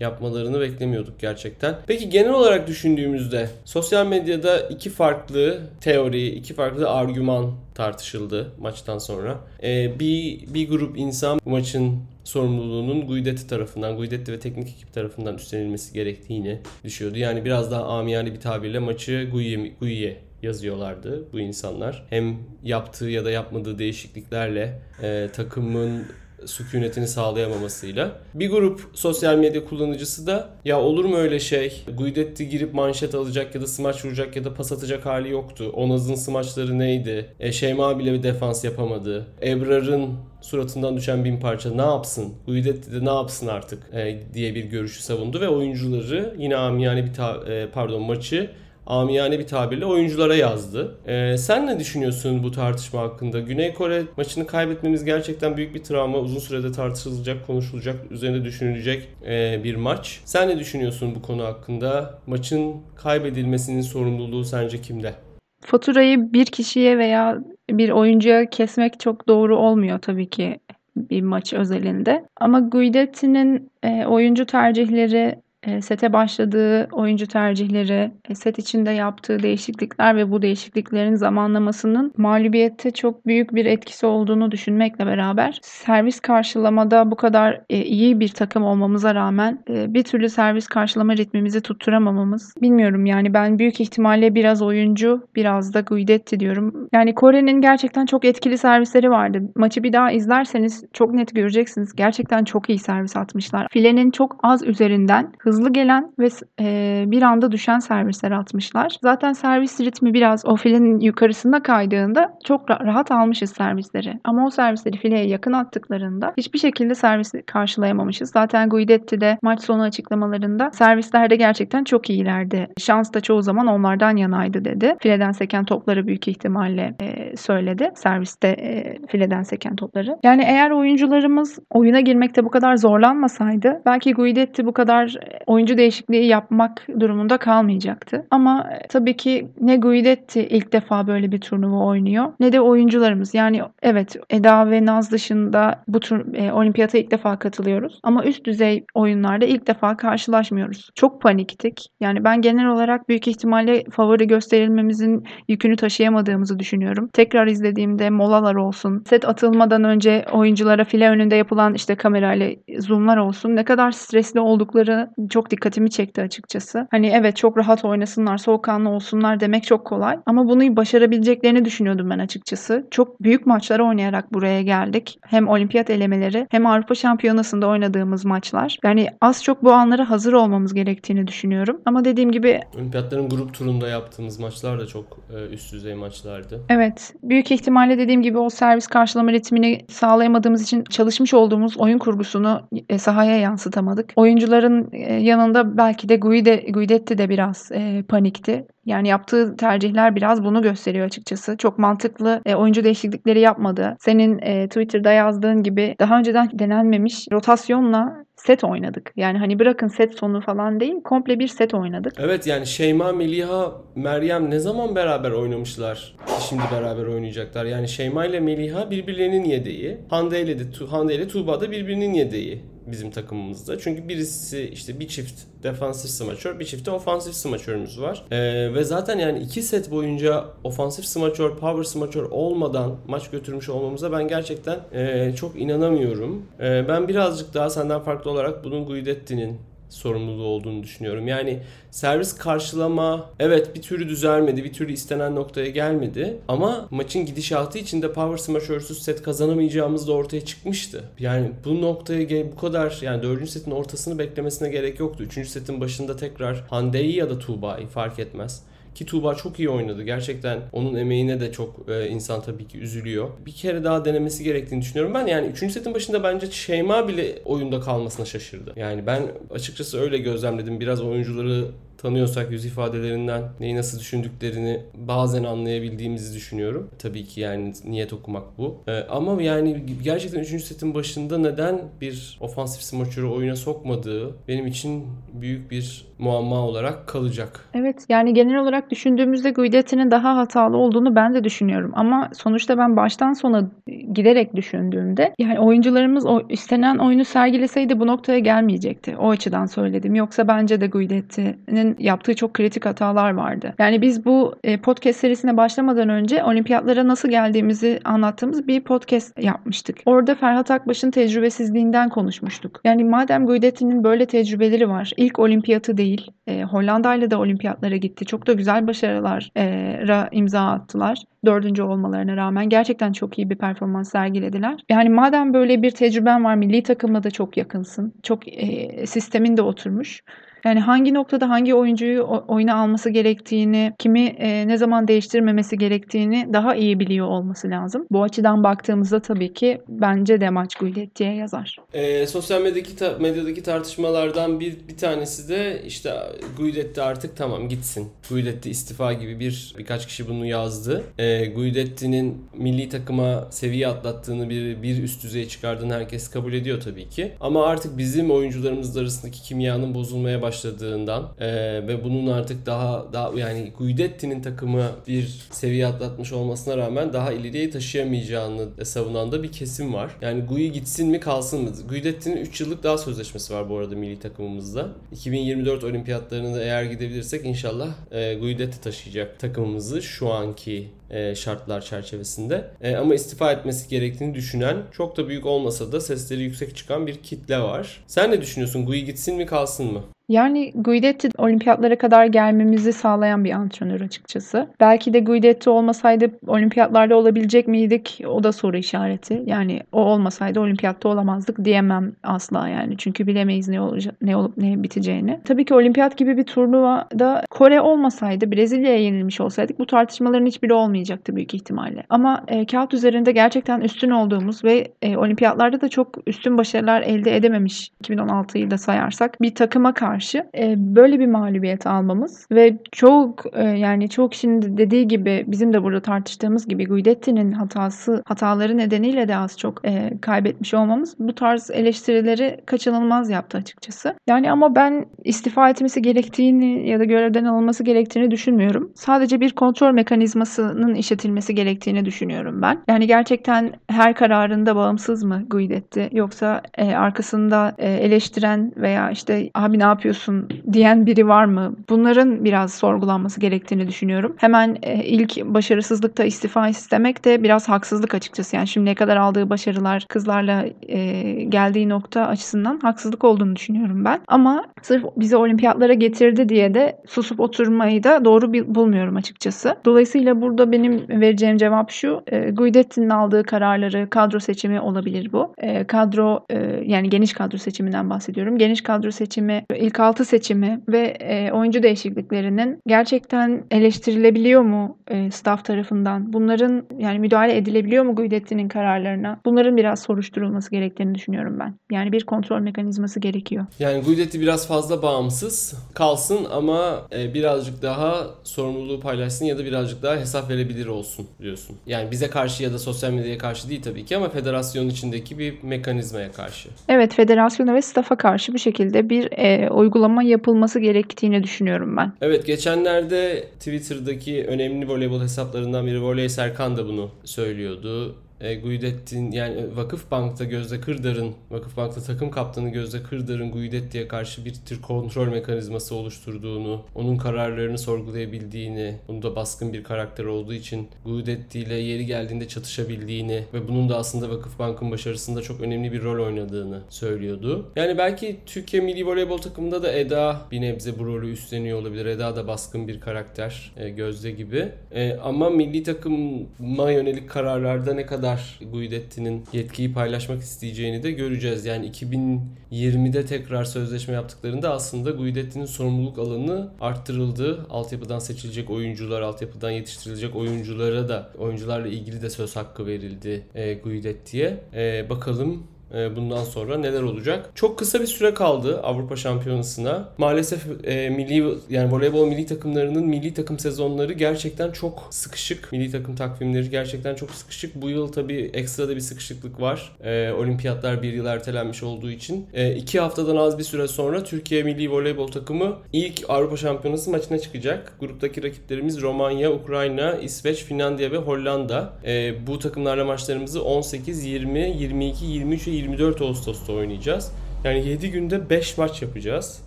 yapmalarını beklemiyorduk gerçekten. Peki genel olarak düşündüğümüzde sosyal medyada iki farklı teori, iki farklı argüman tartışıldı maçtan sonra. Ee, bir, bir grup insan bu maçın sorumluluğunun Guidetti tarafından, Guidetti ve teknik ekip tarafından üstlenilmesi gerektiğini düşünüyordu. Yani biraz daha amiyane bir tabirle maçı Guiye, Guiye yazıyorlardı bu insanlar. Hem yaptığı ya da yapmadığı değişikliklerle e, takımın sükunetini sağlayamamasıyla. Bir grup sosyal medya kullanıcısı da ya olur mu öyle şey? Guidetti girip manşet alacak ya da smaç vuracak ya da pas atacak hali yoktu. Onaz'ın smaçları neydi? E, Şeyma bile bir defans yapamadı. Ebrar'ın suratından düşen bin parça ne yapsın? Guidetti de ne yapsın artık e, diye bir görüşü savundu ve oyuncuları yine amiyane bir ta- e, pardon maçı amiyane bir tabirle oyunculara yazdı. Ee, sen ne düşünüyorsun bu tartışma hakkında? Güney Kore maçını kaybetmemiz gerçekten büyük bir travma. Uzun sürede tartışılacak, konuşulacak, üzerinde düşünülecek e, bir maç. Sen ne düşünüyorsun bu konu hakkında? Maçın kaybedilmesinin sorumluluğu sence kimde? Faturayı bir kişiye veya bir oyuncuya kesmek çok doğru olmuyor tabii ki bir maç özelinde. Ama Guidetti'nin e, oyuncu tercihleri sete başladığı oyuncu tercihleri, e, set içinde yaptığı değişiklikler ve bu değişikliklerin zamanlamasının mağlubiyette çok büyük bir etkisi olduğunu düşünmekle beraber servis karşılamada bu kadar e, iyi bir takım olmamıza rağmen bir türlü servis karşılama ritmimizi tutturamamamız bilmiyorum yani ben büyük ihtimalle biraz oyuncu biraz da Guidetti diyorum. Yani Kore'nin gerçekten çok etkili servisleri vardı. Maçı bir daha izlerseniz çok net göreceksiniz. Gerçekten çok iyi servis atmışlar. Filenin çok az üzerinden hızlı gelen ve e, bir anda düşen servisler atmışlar. Zaten servis ritmi biraz o filenin yukarısında kaydığında çok rahat almışız servisleri. Ama o servisleri fileye yakın attıklarında hiçbir şekilde servisi karşılayamamışız. Zaten Guidetti de maç sonu açıklamalarında servislerde gerçekten çok iyilerdi. Şans da çoğu zaman onlardan yanaydı dedi. Fileden seken topları büyük ihtimalle e, söyledi. Serviste e, fileden seken topları. Yani eğer oyuncularımız oyuna girmekte bu kadar zorlanmasaydı belki Guidetti bu kadar oyuncu değişikliği yapmak durumunda kalmayacaktı. Ama e, tabii ki ne Guidetti ilk defa böyle bir turnuva oynuyor ne de oyuncularımız. Yani evet Eda ve Naz dışında bu tur e, olimpiyata ilk defa katılıyoruz. Ama üst düzey oyunlarda ilk defa karşılaşmıyoruz. Çok paniktik. Yani ben genel olarak büyük ihtimalle favori gösterilmemizin yükünü taşıyamadığımızı düşünüyorum. Tekrar izlediğimde molalar olsun, set atılmadan önce oyunculara file önünde yapılan işte kamerayla zoomlar olsun ne kadar stresli oldukları çok dikkatimi çekti açıkçası. Hani evet çok rahat oynasınlar, soğukkanlı olsunlar demek çok kolay ama bunu başarabileceklerini düşünüyordum ben açıkçası. Çok büyük maçlar oynayarak buraya geldik. Hem olimpiyat elemeleri hem Avrupa Şampiyonası'nda oynadığımız maçlar. Yani az çok bu anlara hazır olmamız gerektiğini düşünüyorum. Ama dediğim gibi olimpiyatların grup turunda yaptığımız maçlar da çok e, üst düzey maçlardı. Evet. Büyük ihtimalle dediğim gibi o servis karşılama ritmini sağlayamadığımız için çalışmış olduğumuz oyun kurgusunu e, sahaya yansıtamadık. Oyuncuların e, yanında belki de Guide, Guidetti de biraz e, panikti. Yani yaptığı tercihler biraz bunu gösteriyor açıkçası. Çok mantıklı e, oyuncu değişiklikleri yapmadı. Senin e, Twitter'da yazdığın gibi daha önceden denenmemiş rotasyonla set oynadık. Yani hani bırakın set sonu falan değil, komple bir set oynadık. Evet yani Şeyma, Meliha, Meryem ne zaman beraber oynamışlar? Şimdi beraber oynayacaklar. Yani Şeyma ile Meliha birbirlerinin yedeği. Hande ile de Hande ile Tuğba da birbirinin yedeği bizim takımımızda. Çünkü birisi işte bir çift defansif smaçör, bir çift de ofansif smaçörümüz var. Ee, ve zaten yani iki set boyunca ofansif smaçör, power smaçör olmadan maç götürmüş olmamıza ben gerçekten e, çok inanamıyorum. E, ben birazcık daha senden farklı olarak bunun Guidetti'nin sorumluluğu olduğunu düşünüyorum. Yani servis karşılama evet bir türlü düzelmedi, bir türlü istenen noktaya gelmedi ama maçın gidişatı içinde power smashers'üz set kazanamayacağımız da ortaya çıkmıştı. Yani bu noktaya bu kadar yani 4. setin ortasını beklemesine gerek yoktu. 3. setin başında tekrar Hande'yi ya da Tuğba'yı fark etmez ki Tuğba çok iyi oynadı. Gerçekten onun emeğine de çok e, insan tabii ki üzülüyor. Bir kere daha denemesi gerektiğini düşünüyorum. Ben yani 3. setin başında bence Şeyma bile oyunda kalmasına şaşırdı. Yani ben açıkçası öyle gözlemledim. Biraz oyuncuları tanıyorsak yüz ifadelerinden neyi nasıl düşündüklerini bazen anlayabildiğimizi düşünüyorum. Tabii ki yani niyet okumak bu. Ee, ama yani gerçekten 3. setin başında neden bir ofansif smaçörü oyuna sokmadığı benim için büyük bir muamma olarak kalacak. Evet yani genel olarak düşündüğümüzde Guidetti'nin daha hatalı olduğunu ben de düşünüyorum. Ama sonuçta ben baştan sona giderek düşündüğümde yani oyuncularımız o istenen oyunu sergileseydi bu noktaya gelmeyecekti. O açıdan söyledim. Yoksa bence de Guidetti'nin yaptığı çok kritik hatalar vardı. Yani biz bu e, podcast serisine başlamadan önce olimpiyatlara nasıl geldiğimizi anlattığımız bir podcast yapmıştık. Orada Ferhat Akbaş'ın tecrübesizliğinden konuşmuştuk. Yani madem Guidetti'nin böyle tecrübeleri var. ilk olimpiyatı değil. E, Hollanda ile de olimpiyatlara gitti. Çok da güzel başarılara imza attılar. Dördüncü olmalarına rağmen gerçekten çok iyi bir performans sergilediler. Yani madem böyle bir tecrüben var milli takımla da çok yakınsın. Çok e, sistemin oturmuş. Yani hangi noktada hangi oyuncuyu oyuna alması gerektiğini, kimi e, ne zaman değiştirmemesi gerektiğini daha iyi biliyor olması lazım. Bu açıdan baktığımızda tabii ki bence de maç Guidetti'ye yazar. E, sosyal medyadaki, ta- medyadaki tartışmalardan bir, bir tanesi de işte Guidetti artık tamam gitsin. Guidetti istifa gibi bir birkaç kişi bunu yazdı. E, Guidetti'nin milli takıma seviye atlattığını bir, bir üst düzeye çıkardığını herkes kabul ediyor tabii ki. Ama artık bizim oyuncularımız arasındaki kimyanın bozulmaya başladığını başladığından e, ve bunun artık daha daha yani Guidetti'nin takımı bir seviye atlatmış olmasına rağmen daha ileriye taşıyamayacağını savunan da bir kesim var. Yani Gui gitsin mi kalsın mı? Guidetti'nin 3 yıllık daha sözleşmesi var bu arada milli takımımızda. 2024 olimpiyatlarına da eğer gidebilirsek inşallah e, Guidetti taşıyacak takımımızı şu anki e, şartlar çerçevesinde. E, ama istifa etmesi gerektiğini düşünen çok da büyük olmasa da sesleri yüksek çıkan bir kitle var. Sen ne düşünüyorsun? Gui gitsin mi kalsın mı? Yani Guidetti olimpiyatlara kadar gelmemizi sağlayan bir antrenör açıkçası. Belki de Guidetti olmasaydı olimpiyatlarda olabilecek miydik? O da soru işareti. Yani o olmasaydı olimpiyatta olamazdık diyemem asla yani. Çünkü bilemeyiz ne olacak, ne olup ne biteceğini. Tabii ki olimpiyat gibi bir turnuvada Kore olmasaydı, Brezilya'ya yenilmiş olsaydık bu tartışmaların hiçbiri olmayacaktı büyük ihtimalle. Ama e, kağıt üzerinde gerçekten üstün olduğumuz ve e, olimpiyatlarda da çok üstün başarılar elde edememiş 2016'yı da sayarsak bir takıma karşı e, böyle bir mağlubiyet almamız ve çok e, yani çok kişinin dediği gibi bizim de burada tartıştığımız gibi Guidetti'nin hatası hataları nedeniyle de az çok e, kaybetmiş olmamız bu tarz eleştirileri kaçınılmaz yaptı açıkçası. Yani ama ben istifa etmesi gerektiğini ya da görevden alınması gerektiğini düşünmüyorum. Sadece bir kontrol mekanizmasının işletilmesi gerektiğini düşünüyorum ben. Yani gerçekten her kararında bağımsız mı Guidetti yoksa e, arkasında e, eleştiren veya işte abi ne yapıyorsun diyen biri var mı? Bunların biraz sorgulanması gerektiğini düşünüyorum. Hemen e, ilk başarısızlıkta istifa istemek de biraz haksızlık açıkçası. Yani şimdiye kadar aldığı başarılar kızlarla e, geldiği nokta açısından haksızlık olduğunu düşünüyorum ben. Ama sırf bizi olimpiyatlara getirdi diye de susup oturmayı da doğru bulmuyorum açıkçası. Dolayısıyla burada benim vereceğim cevap şu. E, Guidetti'nin aldığı kararları kadro seçimi olabilir bu. E, kadro e, yani geniş kadro seçiminden bahsediyorum. Geniş kadro seçimi, ilk altı seçimi ve e, oyuncu değişikliklerinin gerçekten eleştirilebiliyor mu e, staff tarafından? Bunların yani müdahale edilebiliyor mu Guidetti'nin kararlarına? Bunların biraz soruşturulması gerektiğini düşünüyorum ben. Yani bir kontrol mekanizması gerekiyor. Yani Guidetti biraz fazla bağımsız kalsın ama e, birazcık daha sorumluluğu paylaşsın ya da birazcık daha hesap verebilir olsun diyorsun. Yani bize karşı ya da sosyal medyaya karşı değil tabii ki ama federasyon içindeki bir mekanizmaya karşı. Evet federasyona ve staff'a karşı bu şekilde bir e, uygulama yapılması gerektiğini düşünüyorum ben. Evet geçenlerde Twitter'daki önemli voleybol hesaplarından biri Voley Serkan da bunu söylüyordu e, Guidetti'nin yani Vakıf Bank'ta Gözde Kırdar'ın Vakıf Bank'ta takım kaptanı Gözde Kırdar'ın Guidetti'ye karşı bir tür kontrol mekanizması oluşturduğunu, onun kararlarını sorgulayabildiğini, bunu da baskın bir karakter olduğu için Guidetti ile yeri geldiğinde çatışabildiğini ve bunun da aslında Vakıf Bank'ın başarısında çok önemli bir rol oynadığını söylüyordu. Yani belki Türkiye Milli Voleybol takımında da Eda bir nebze bu rolü üstleniyor olabilir. Eda da baskın bir karakter e, Gözde gibi. E, ama milli takıma yönelik kararlarda ne kadar kadar Guidetti'nin yetkiyi paylaşmak isteyeceğini de göreceğiz. Yani 2020'de tekrar sözleşme yaptıklarında aslında Guidetti'nin sorumluluk alanı arttırıldı. Altyapıdan seçilecek oyuncular, altyapıdan yetiştirilecek oyunculara da oyuncularla ilgili de söz hakkı verildi e, Guidetti'ye. E, bakalım bundan sonra neler olacak. Çok kısa bir süre kaldı Avrupa Şampiyonası'na. Maalesef e, milli yani voleybol milli takımlarının milli takım sezonları gerçekten çok sıkışık. Milli takım takvimleri gerçekten çok sıkışık. Bu yıl tabii ekstra da bir sıkışıklık var. E, olimpiyatlar bir yıl ertelenmiş olduğu için. E, iki haftadan az bir süre sonra Türkiye milli voleybol takımı ilk Avrupa Şampiyonası maçına çıkacak. Gruptaki rakiplerimiz Romanya, Ukrayna, İsveç, Finlandiya ve Hollanda. E, bu takımlarla maçlarımızı 18, 20, 22, 23 ve 24 Ağustos'ta oynayacağız. Yani 7 günde 5 maç yapacağız.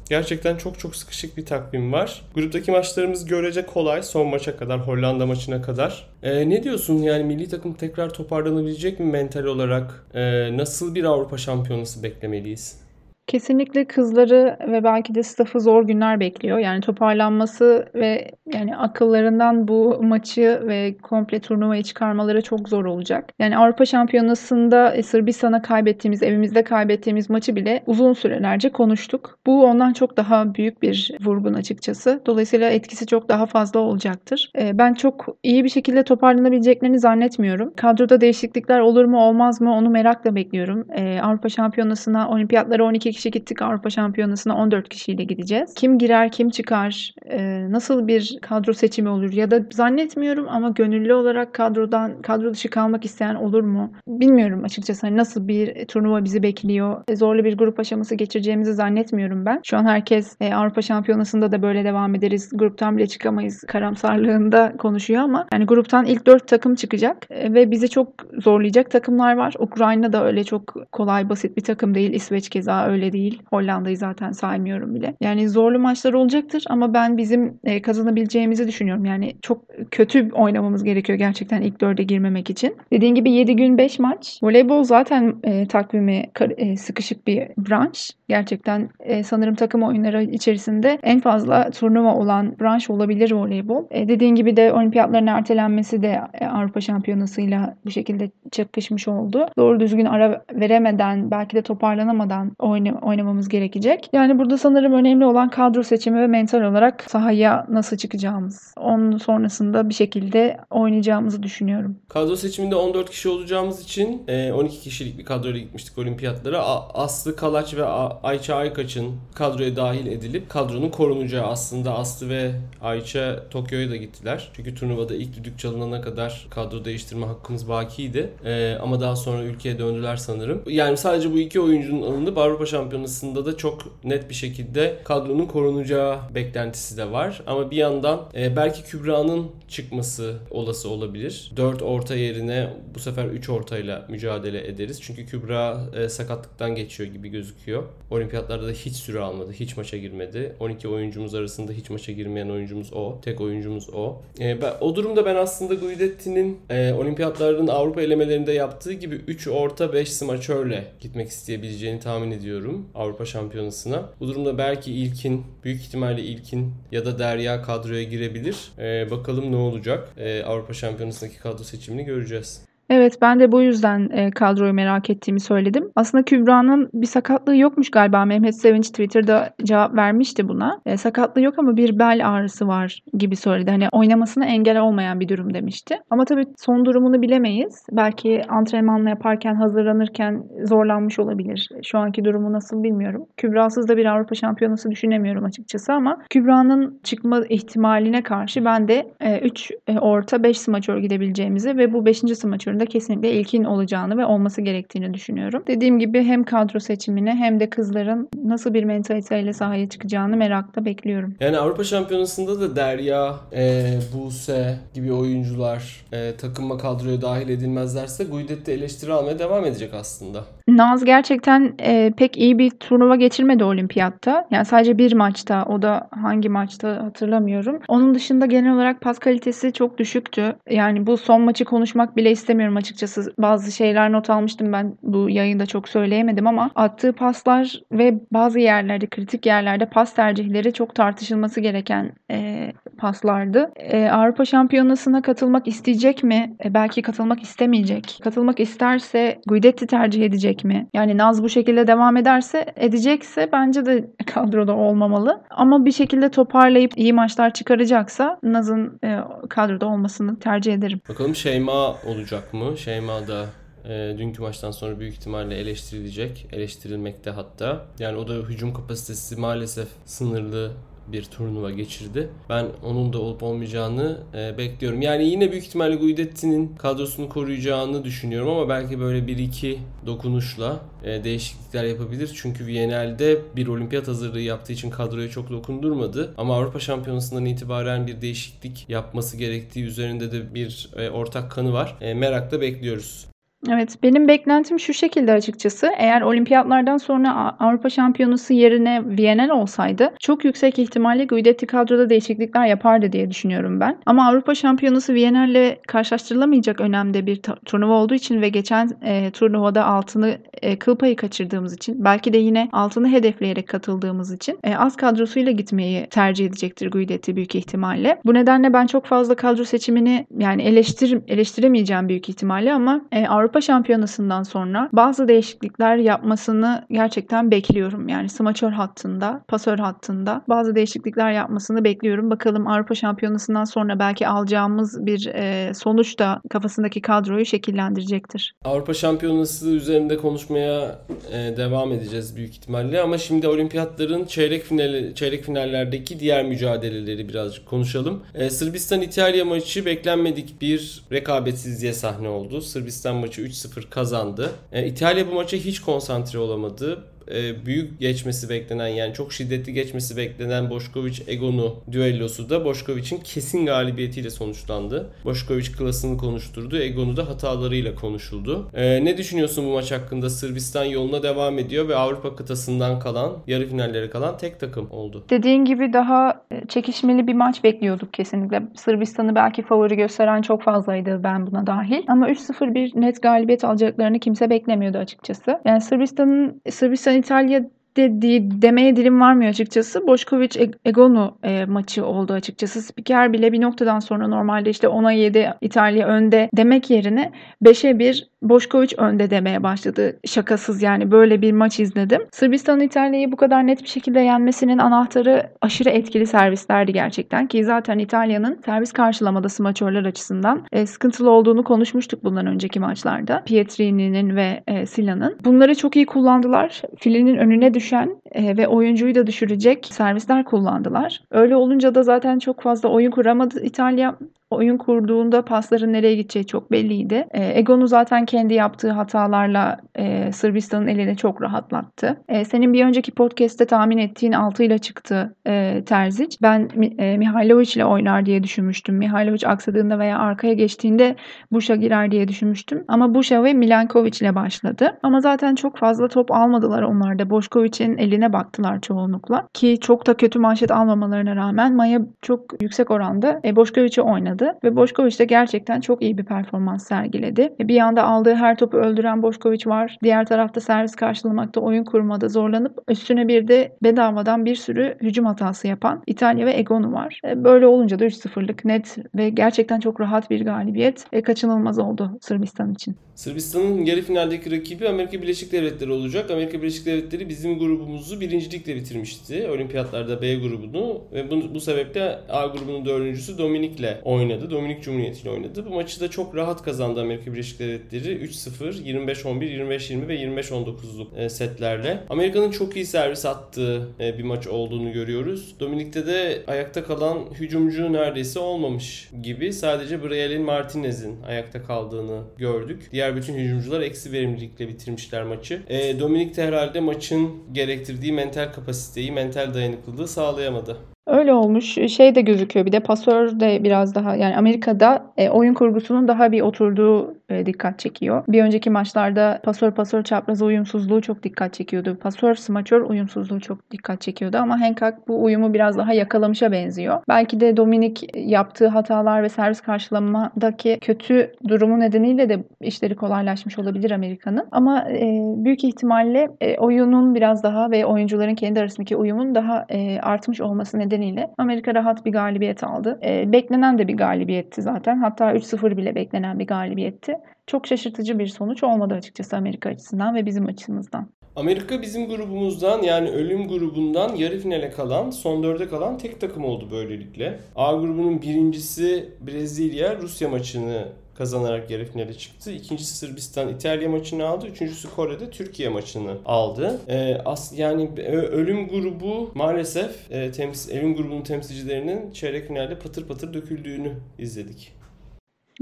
Gerçekten çok çok sıkışık bir takvim var. Gruptaki maçlarımız görece kolay. Son maça kadar, Hollanda maçına kadar. Ee, ne diyorsun yani milli takım tekrar toparlanabilecek mi mental olarak? Ee, nasıl bir Avrupa şampiyonası beklemeliyiz? Kesinlikle kızları ve belki de staff'ı zor günler bekliyor. Yani toparlanması ve yani akıllarından bu maçı ve komple turnuvayı çıkarmaları çok zor olacak. Yani Avrupa Şampiyonası'nda e, Sırbistan'a kaybettiğimiz, evimizde kaybettiğimiz maçı bile uzun sürelerce konuştuk. Bu ondan çok daha büyük bir vurgun açıkçası. Dolayısıyla etkisi çok daha fazla olacaktır. E, ben çok iyi bir şekilde toparlanabileceklerini zannetmiyorum. Kadroda değişiklikler olur mu olmaz mı onu merakla bekliyorum. E, Avrupa Şampiyonası'na, olimpiyatlara 12 kişi gittik Avrupa Şampiyonası'na 14 kişiyle gideceğiz. Kim girer, kim çıkar, e, nasıl bir kadro seçimi olur ya da zannetmiyorum ama gönüllü olarak kadrodan kadro dışı kalmak isteyen olur mu? Bilmiyorum açıkçası hani nasıl bir turnuva bizi bekliyor. E, zorlu bir grup aşaması geçireceğimizi zannetmiyorum ben. Şu an herkes e, Avrupa Şampiyonası'nda da böyle devam ederiz. Gruptan bile çıkamayız karamsarlığında konuşuyor ama yani gruptan ilk 4 takım çıkacak ve bizi çok zorlayacak takımlar var. Ukrayna da öyle çok kolay basit bir takım değil. İsveç keza öyle değil. Hollanda'yı zaten saymıyorum bile. Yani zorlu maçlar olacaktır ama ben bizim e, kazanabileceğimizi düşünüyorum. Yani çok kötü oynamamız gerekiyor gerçekten ilk dörde girmemek için. Dediğin gibi 7 gün 5 maç. Voleybol zaten e, takvimi e, sıkışık bir branş. Gerçekten e, sanırım takım oyunları içerisinde en fazla turnuva olan branş olabilir voleybol. E, dediğin gibi de olimpiyatların ertelenmesi de e, Avrupa Şampiyonası'yla bu şekilde çakışmış oldu. Doğru düzgün ara veremeden belki de toparlanamadan oyna oynamamız gerekecek. Yani burada sanırım önemli olan kadro seçimi ve mental olarak sahaya nasıl çıkacağımız. Onun sonrasında bir şekilde oynayacağımızı düşünüyorum. Kadro seçiminde 14 kişi olacağımız için 12 e, kişilik bir kadroyla gitmiştik olimpiyatlara. Aslı Kalaç ve Ayça Aykaç'ın kadroya dahil edilip kadronun korunacağı aslında Aslı ve Ayça Tokyo'ya da gittiler. Çünkü turnuvada ilk düdük çalınana kadar kadro değiştirme hakkımız bakiydi. Ee, ama daha sonra ülkeye döndüler sanırım. Yani sadece bu iki oyuncunun alınıp Avrupa Şampiyonası'nda da çok net bir şekilde kadronun korunacağı beklentisi de var. Ama bir yandan e, belki Kübra'nın çıkması olası olabilir. 4 orta yerine bu sefer 3 ortayla mücadele ederiz. Çünkü Kübra e, sakatlıktan geçiyor gibi gözüküyor. Olimpiyatlarda da hiç süre almadı. Hiç maça girmedi. 12 oyuncumuz arasında hiç maça girmeyen oyuncumuz o. Tek oyuncumuz o. E, ben, o durumda ben aslında Guidetti'nin e, olimpiyatların Avrupa elemelerinde yaptığı gibi 3 orta 5 smaçörle gitmek isteyebileceğini tahmin ediyorum Avrupa Şampiyonası'na. Bu durumda belki ilkin, büyük ihtimalle ilkin ya da Derya kadroya girebilir. E, bakalım ne olacak. E, Avrupa Şampiyonası'ndaki kadro seçimini göreceğiz. Evet, ben de bu yüzden, eee, kadroyu merak ettiğimi söyledim. Aslında Kübra'nın bir sakatlığı yokmuş galiba. Mehmet Sevinç Twitter'da cevap vermişti buna. Eee, sakatlığı yok ama bir bel ağrısı var gibi söyledi. Hani oynamasına engel olmayan bir durum demişti. Ama tabii son durumunu bilemeyiz. Belki antrenmanla yaparken, hazırlanırken zorlanmış olabilir. Şu anki durumu nasıl bilmiyorum. Kübra'sız da bir Avrupa Şampiyonası düşünemiyorum açıkçası ama Kübra'nın çıkma ihtimaline karşı ben de, eee, 3, eee, orta 5 smaçör gidebileceğimizi ve bu 5. smaçörün da kesinlikle ilkin olacağını ve olması gerektiğini düşünüyorum. Dediğim gibi hem kadro seçimini hem de kızların nasıl bir mentaliteyle sahaya çıkacağını merakla bekliyorum. Yani Avrupa Şampiyonası'nda da Derya, e, Buse gibi oyuncular e, takıma kadroya dahil edilmezlerse Guidet de eleştiri almaya devam edecek aslında. Naz gerçekten e, pek iyi bir turnuva geçirmedi olimpiyatta. Yani sadece bir maçta, o da hangi maçta hatırlamıyorum. Onun dışında genel olarak pas kalitesi çok düşüktü. Yani bu son maçı konuşmak bile istemiyorum açıkçası. Bazı şeyler not almıştım ben bu yayında çok söyleyemedim ama attığı paslar ve bazı yerlerde, kritik yerlerde pas tercihleri çok tartışılması gereken e, paslardı. E, Avrupa Şampiyonası'na katılmak isteyecek mi? E, belki katılmak istemeyecek. Katılmak isterse Guidetti tercih edecek mi? Yani Naz bu şekilde devam ederse, edecekse bence de kadroda olmamalı. Ama bir şekilde toparlayıp iyi maçlar çıkaracaksa Naz'ın e, kadroda olmasını tercih ederim. Bakalım Şeyma olacak mı? Şeyma da e, dünkü maçtan sonra büyük ihtimalle eleştirilecek. Eleştirilmekte hatta. Yani o da hücum kapasitesi maalesef sınırlı bir turnuva geçirdi. Ben onun da olup olmayacağını e, bekliyorum. Yani yine büyük ihtimalle Guidetti'nin kadrosunu koruyacağını düşünüyorum ama belki böyle bir iki dokunuşla e, değişiklikler yapabilir. Çünkü Viyanel'de bir olimpiyat hazırlığı yaptığı için kadroya çok dokundurmadı. Ama Avrupa Şampiyonası'ndan itibaren bir değişiklik yapması gerektiği üzerinde de bir e, ortak kanı var. E, merakla bekliyoruz. Evet, benim beklentim şu şekilde açıkçası. Eğer olimpiyatlardan sonra Avrupa Şampiyonası yerine Viyanel olsaydı çok yüksek ihtimalle Guidetti kadroda değişiklikler yapardı diye düşünüyorum ben. Ama Avrupa Şampiyonası Viyanel'le karşılaştırılamayacak önemde bir turnuva olduğu için ve geçen e, turnuvada altını e, kıl payı kaçırdığımız için belki de yine altını hedefleyerek katıldığımız için e, az kadrosuyla gitmeyi tercih edecektir Guidetti büyük ihtimalle. Bu nedenle ben çok fazla kadro seçimini yani eleştir eleştiremeyeceğim büyük ihtimalle ama e, Avrupa Avrupa Şampiyonası'ndan sonra bazı değişiklikler yapmasını gerçekten bekliyorum. Yani smaçör hattında, pasör hattında bazı değişiklikler yapmasını bekliyorum. Bakalım Avrupa Şampiyonası'ndan sonra belki alacağımız bir e, sonuç da kafasındaki kadroyu şekillendirecektir. Avrupa Şampiyonası üzerinde konuşmaya e, devam edeceğiz büyük ihtimalle ama şimdi olimpiyatların çeyrek finali çeyrek finallerdeki diğer mücadeleleri birazcık konuşalım. E, Sırbistan İtalya maçı beklenmedik bir rekabetsizliğe sahne oldu. Sırbistan maçı 3-0 kazandı. E, İtalya bu maça hiç konsantre olamadı e, büyük geçmesi beklenen yani çok şiddetli geçmesi beklenen Boşkoviç Egonu düellosu da Boşkoviç'in kesin galibiyetiyle sonuçlandı. Boşkoviç klasını konuşturdu. Egonu da hatalarıyla konuşuldu. E, ne düşünüyorsun bu maç hakkında? Sırbistan yoluna devam ediyor ve Avrupa kıtasından kalan, yarı finallere kalan tek takım oldu. Dediğin gibi daha e, çekişmeli bir maç bekliyorduk kesinlikle. Sırbistan'ı belki favori gösteren çok fazlaydı ben buna dahil. Ama 3-0 bir net galibiyet alacaklarını kimse beklemiyordu açıkçası. Yani Sırbistan'ın Sırbistan İtalya dediği demeye dilim varmıyor açıkçası. Boşkoviç Egonu e, maçı oldu açıkçası. Spiker bile bir noktadan sonra normalde işte 10'a 7 İtalya önde demek yerine 5'e 1 Boşkoviç önde demeye başladı. Şakasız yani böyle bir maç izledim. Sırbistan'ın İtalya'yı bu kadar net bir şekilde yenmesinin anahtarı aşırı etkili servislerdi gerçekten ki zaten İtalya'nın servis karşılamada smaçörler açısından e, sıkıntılı olduğunu konuşmuştuk bundan önceki maçlarda. Pietrini'nin ve e, Sila'nın. Bunları çok iyi kullandılar. Filinin önüne düşen e, ve oyuncuyu da düşürecek servisler kullandılar. Öyle olunca da zaten çok fazla oyun kuramadı İtalya oyun kurduğunda pasların nereye gideceği çok belliydi. E, Egon'u zaten kendi yaptığı hatalarla e, Sırbistan'ın elini çok rahatlattı. E, senin bir önceki podcast'te tahmin ettiğin 6 ile çıktı e, Terzic. Ben e, Mihailovic ile oynar diye düşünmüştüm. Mihailovic aksadığında veya arkaya geçtiğinde Buş'a girer diye düşünmüştüm. Ama Buş'a ve Milankovic ile başladı. Ama zaten çok fazla top almadılar onlar da. Boşkovic'in eline baktılar çoğunlukla. Ki çok da kötü manşet almamalarına rağmen Maya çok yüksek oranda e, Boşkovic'i oynadı oynadı ve Boşkoviç de gerçekten çok iyi bir performans sergiledi. Bir yanda aldığı her topu öldüren Boşkoviç var. Diğer tarafta servis karşılamakta, oyun kurmada zorlanıp üstüne bir de bedavadan bir sürü hücum hatası yapan İtalya ve Egonu var. E, böyle olunca da 3-0'lık net ve gerçekten çok rahat bir galibiyet ve kaçınılmaz oldu Sırbistan için. Sırbistan'ın yarı finaldeki rakibi Amerika Birleşik Devletleri olacak. Amerika Birleşik Devletleri bizim grubumuzu birincilikle bitirmişti. Olimpiyatlarda B grubunu ve bu, bu sebeple A grubunun dördüncüsü Dominik'le oynadı. Dominik Cumhuriyeti ile oynadı. Bu maçı da çok rahat kazandı Amerika Birleşik Devletleri. 3-0, 25-11, 25-20 ve 25-19'luk e, setlerle. Amerika'nın çok iyi servis attığı e, bir maç olduğunu görüyoruz. Dominik'te de ayakta kalan hücumcu neredeyse olmamış gibi. Sadece Briel'in Martinez'in ayakta kaldığını gördük. Diğer Diğer bütün hücumcular eksi verimlilikle bitirmişler maçı. E, Dominik de herhalde maçın gerektirdiği mental kapasiteyi, mental dayanıklılığı sağlayamadı. Öyle olmuş. Şey de gözüküyor bir de pasör de biraz daha yani Amerika'da e, oyun kurgusunun daha bir oturduğu e, dikkat çekiyor. Bir önceki maçlarda pasör pasör çapraz uyumsuzluğu çok dikkat çekiyordu. Pasör smaçör uyumsuzluğu çok dikkat çekiyordu ama Hancock bu uyumu biraz daha yakalamışa benziyor. Belki de Dominik yaptığı hatalar ve servis karşılamadaki kötü durumu nedeniyle de işleri kolaylaşmış olabilir Amerika'nın. Ama e, büyük ihtimalle e, oyunun biraz daha ve oyuncuların kendi arasındaki uyumun daha e, artmış olması nedeniyle nedeniyle Amerika rahat bir galibiyet aldı. E, beklenen de bir galibiyetti zaten. Hatta 3-0 bile beklenen bir galibiyetti. Çok şaşırtıcı bir sonuç olmadı açıkçası Amerika açısından ve bizim açımızdan. Amerika bizim grubumuzdan yani ölüm grubundan yarı finale kalan, son dörde kalan tek takım oldu böylelikle. A grubunun birincisi Brezilya Rusya maçını kazanarak yarı finale çıktı. İkincisi Sırbistan İtalya maçını aldı. Üçüncüsü Kore'de Türkiye maçını aldı. Ee, as, yani ölüm grubu maalesef e, temsil, ölüm grubunun temsilcilerinin çeyrek finalde patır patır döküldüğünü izledik.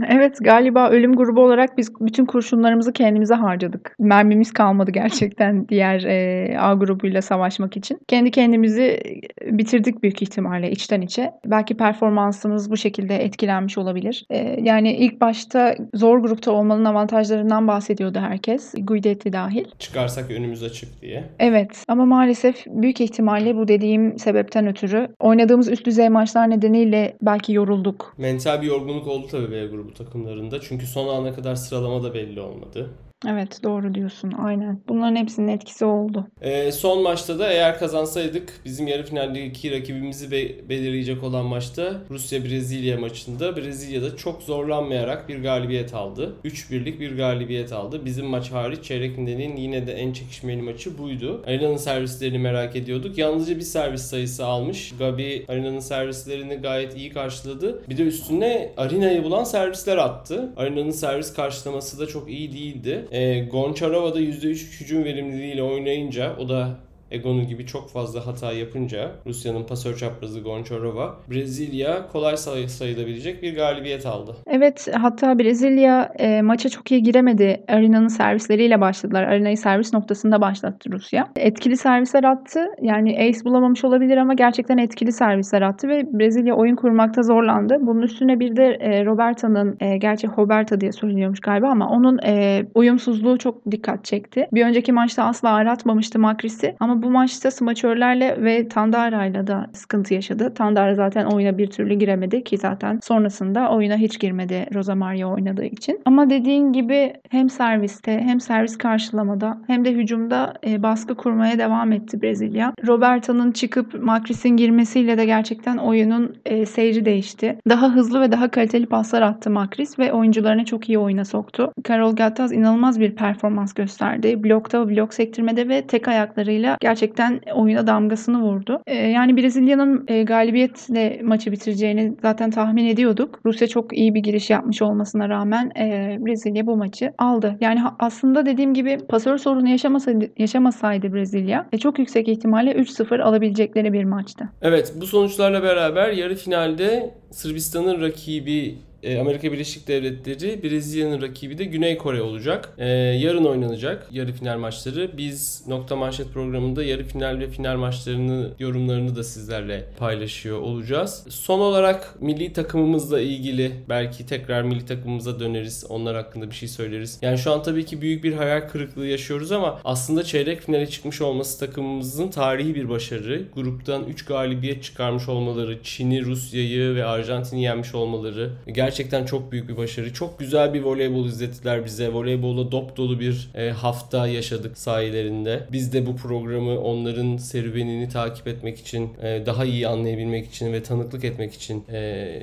Evet galiba ölüm grubu olarak biz bütün kurşunlarımızı kendimize harcadık. Mermimiz kalmadı gerçekten diğer e, A grubuyla savaşmak için. Kendi kendimizi bitirdik büyük ihtimalle içten içe. Belki performansımız bu şekilde etkilenmiş olabilir. E, yani ilk başta zor grupta olmanın avantajlarından bahsediyordu herkes. Guidetti dahil. Çıkarsak önümüz açık diye. Evet ama maalesef büyük ihtimalle bu dediğim sebepten ötürü oynadığımız üst düzey maçlar nedeniyle belki yorulduk. Mental bir yorgunluk oldu tabii B grubu takımlarında. Çünkü son ana kadar sıralama da belli olmadı. Evet doğru diyorsun aynen. Bunların hepsinin etkisi oldu. Ee, son maçta da eğer kazansaydık bizim yarı finaldeki rakibimizi be- belirleyecek olan maçta Rusya-Brezilya maçında Brezilya'da çok zorlanmayarak bir galibiyet aldı. 3-1'lik bir galibiyet aldı. Bizim maç hariç çeyrek finalin yine de en çekişmeli maçı buydu. Arena'nın servislerini merak ediyorduk. Yalnızca bir servis sayısı almış. Gabi Arena'nın servislerini gayet iyi karşıladı. Bir de üstüne Arena'yı bulan servisler attı. Arena'nın servis karşılaması da çok iyi değildi. E, Goncharova da %3 hücum verimliliğiyle oynayınca o da Egonu gibi çok fazla hata yapınca Rusya'nın pasör çaprazı Goncharova Brezilya kolay say- sayılabilecek bir galibiyet aldı. Evet hatta Brezilya e, maça çok iyi giremedi. Arena'nın servisleriyle başladılar. Arena'yı servis noktasında başlattı Rusya. Etkili servisler attı. Yani ace bulamamış olabilir ama gerçekten etkili servisler attı ve Brezilya oyun kurmakta zorlandı. Bunun üstüne bir de e, Roberta'nın e, gerçi Roberta diye söyleniyormuş galiba ama onun e, uyumsuzluğu çok dikkat çekti. Bir önceki maçta asla aratmamıştı Makris'i ama bu maçta smaçörlerle ve Tandara'yla da sıkıntı yaşadı. Tandara zaten oyuna bir türlü giremedi ki zaten sonrasında oyuna hiç girmedi Rosa Maria oynadığı için. Ama dediğin gibi hem serviste hem servis karşılamada hem de hücumda e, baskı kurmaya devam etti Brezilya. Roberto'nun çıkıp Makris'in girmesiyle de gerçekten oyunun e, seyri değişti. Daha hızlı ve daha kaliteli paslar attı Makris ve oyuncularını çok iyi oyuna soktu. Karol Gattaz inanılmaz bir performans gösterdi. Blokta, blok sektirmede ve tek ayaklarıyla gerçekten oyuna damgasını vurdu. E, yani Brezilya'nın e, galibiyetle maçı bitireceğini zaten tahmin ediyorduk. Rusya çok iyi bir giriş yapmış olmasına rağmen e, Brezilya bu maçı aldı. Yani aslında dediğim gibi pasör sorunu yaşamasaydı, yaşamasaydı Brezilya e, çok yüksek ihtimalle 3-0 alabilecekleri bir maçtı. Evet bu sonuçlarla beraber yarı finalde Sırbistan'ın rakibi e, Amerika Birleşik Devletleri, Brezilya'nın rakibi de Güney Kore olacak. Ee, yarın oynanacak yarı final maçları. Biz Nokta Manşet programında yarı final ve final maçlarını yorumlarını da sizlerle paylaşıyor olacağız. Son olarak milli takımımızla ilgili belki tekrar milli takımımıza döneriz. Onlar hakkında bir şey söyleriz. Yani şu an tabii ki büyük bir hayal kırıklığı yaşıyoruz ama aslında çeyrek finale çıkmış olması takımımızın tarihi bir başarı. Gruptan 3 galibiyet çıkarmış olmaları, Çin'i, Rusya'yı ve Arjantin'i yenmiş olmaları. Gerçekten gerçekten çok büyük bir başarı. Çok güzel bir voleybol izlettiler bize. Voleybolla dop dolu bir e, hafta yaşadık sahilerinde. Biz de bu programı onların serüvenini takip etmek için, e, daha iyi anlayabilmek için ve tanıklık etmek için e,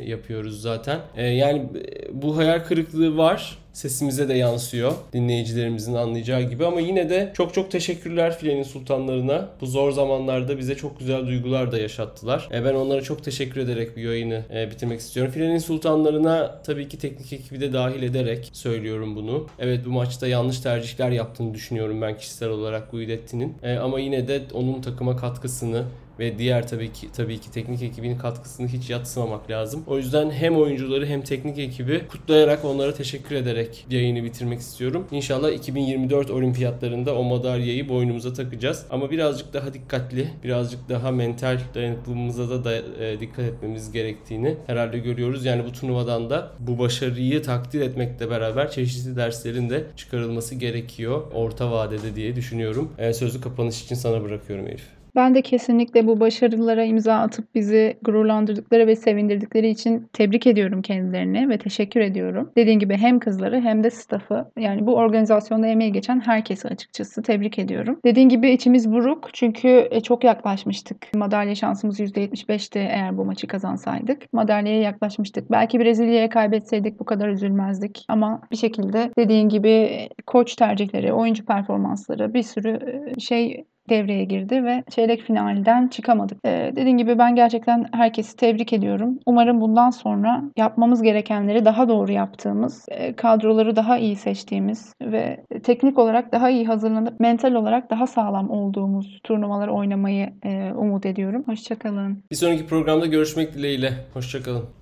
yapıyoruz zaten. Yani bu hayal kırıklığı var sesimize de yansıyor dinleyicilerimizin anlayacağı gibi ama yine de çok çok teşekkürler Filenin Sultanlarına. Bu zor zamanlarda bize çok güzel duygular da yaşattılar. E, ben onlara çok teşekkür ederek bu yayını e, bitirmek istiyorum. Filenin Sultanlarına tabii ki teknik ekibi de dahil ederek söylüyorum bunu. Evet bu maçta yanlış tercihler yaptığını düşünüyorum ben kişisel olarak Guidetti'nin. E, ama yine de onun takıma katkısını ve diğer tabii ki tabii ki teknik ekibinin katkısını hiç yatsımamak lazım. O yüzden hem oyuncuları hem teknik ekibi kutlayarak onlara teşekkür ederek yayını bitirmek istiyorum. İnşallah 2024 olimpiyatlarında o madalyayı boynumuza takacağız. Ama birazcık daha dikkatli, birazcık daha mental dayanıklılığımıza da, da e, dikkat etmemiz gerektiğini herhalde görüyoruz. Yani bu turnuvadan da bu başarıyı takdir etmekle beraber çeşitli derslerin de çıkarılması gerekiyor orta vadede diye düşünüyorum. E, sözü kapanış için sana bırakıyorum Elif. Ben de kesinlikle bu başarılara imza atıp bizi gururlandırdıkları ve sevindirdikleri için tebrik ediyorum kendilerini ve teşekkür ediyorum. Dediğim gibi hem kızları hem de staffı yani bu organizasyonda emeği geçen herkesi açıkçası tebrik ediyorum. Dediğim gibi içimiz buruk çünkü e, çok yaklaşmıştık. Madalya şansımız %75'ti eğer bu maçı kazansaydık. Madalyaya yaklaşmıştık. Belki Brezilya'ya kaybetseydik bu kadar üzülmezdik. Ama bir şekilde dediğin gibi e, koç tercihleri, oyuncu performansları bir sürü e, şey devreye girdi ve çeyrek finalden çıkamadık. Ee, dediğim gibi ben gerçekten herkesi tebrik ediyorum. Umarım bundan sonra yapmamız gerekenleri daha doğru yaptığımız, e, kadroları daha iyi seçtiğimiz ve teknik olarak daha iyi hazırlanıp mental olarak daha sağlam olduğumuz turnuvalar oynamayı e, umut ediyorum. Hoşçakalın. Bir sonraki programda görüşmek dileğiyle. Hoşçakalın.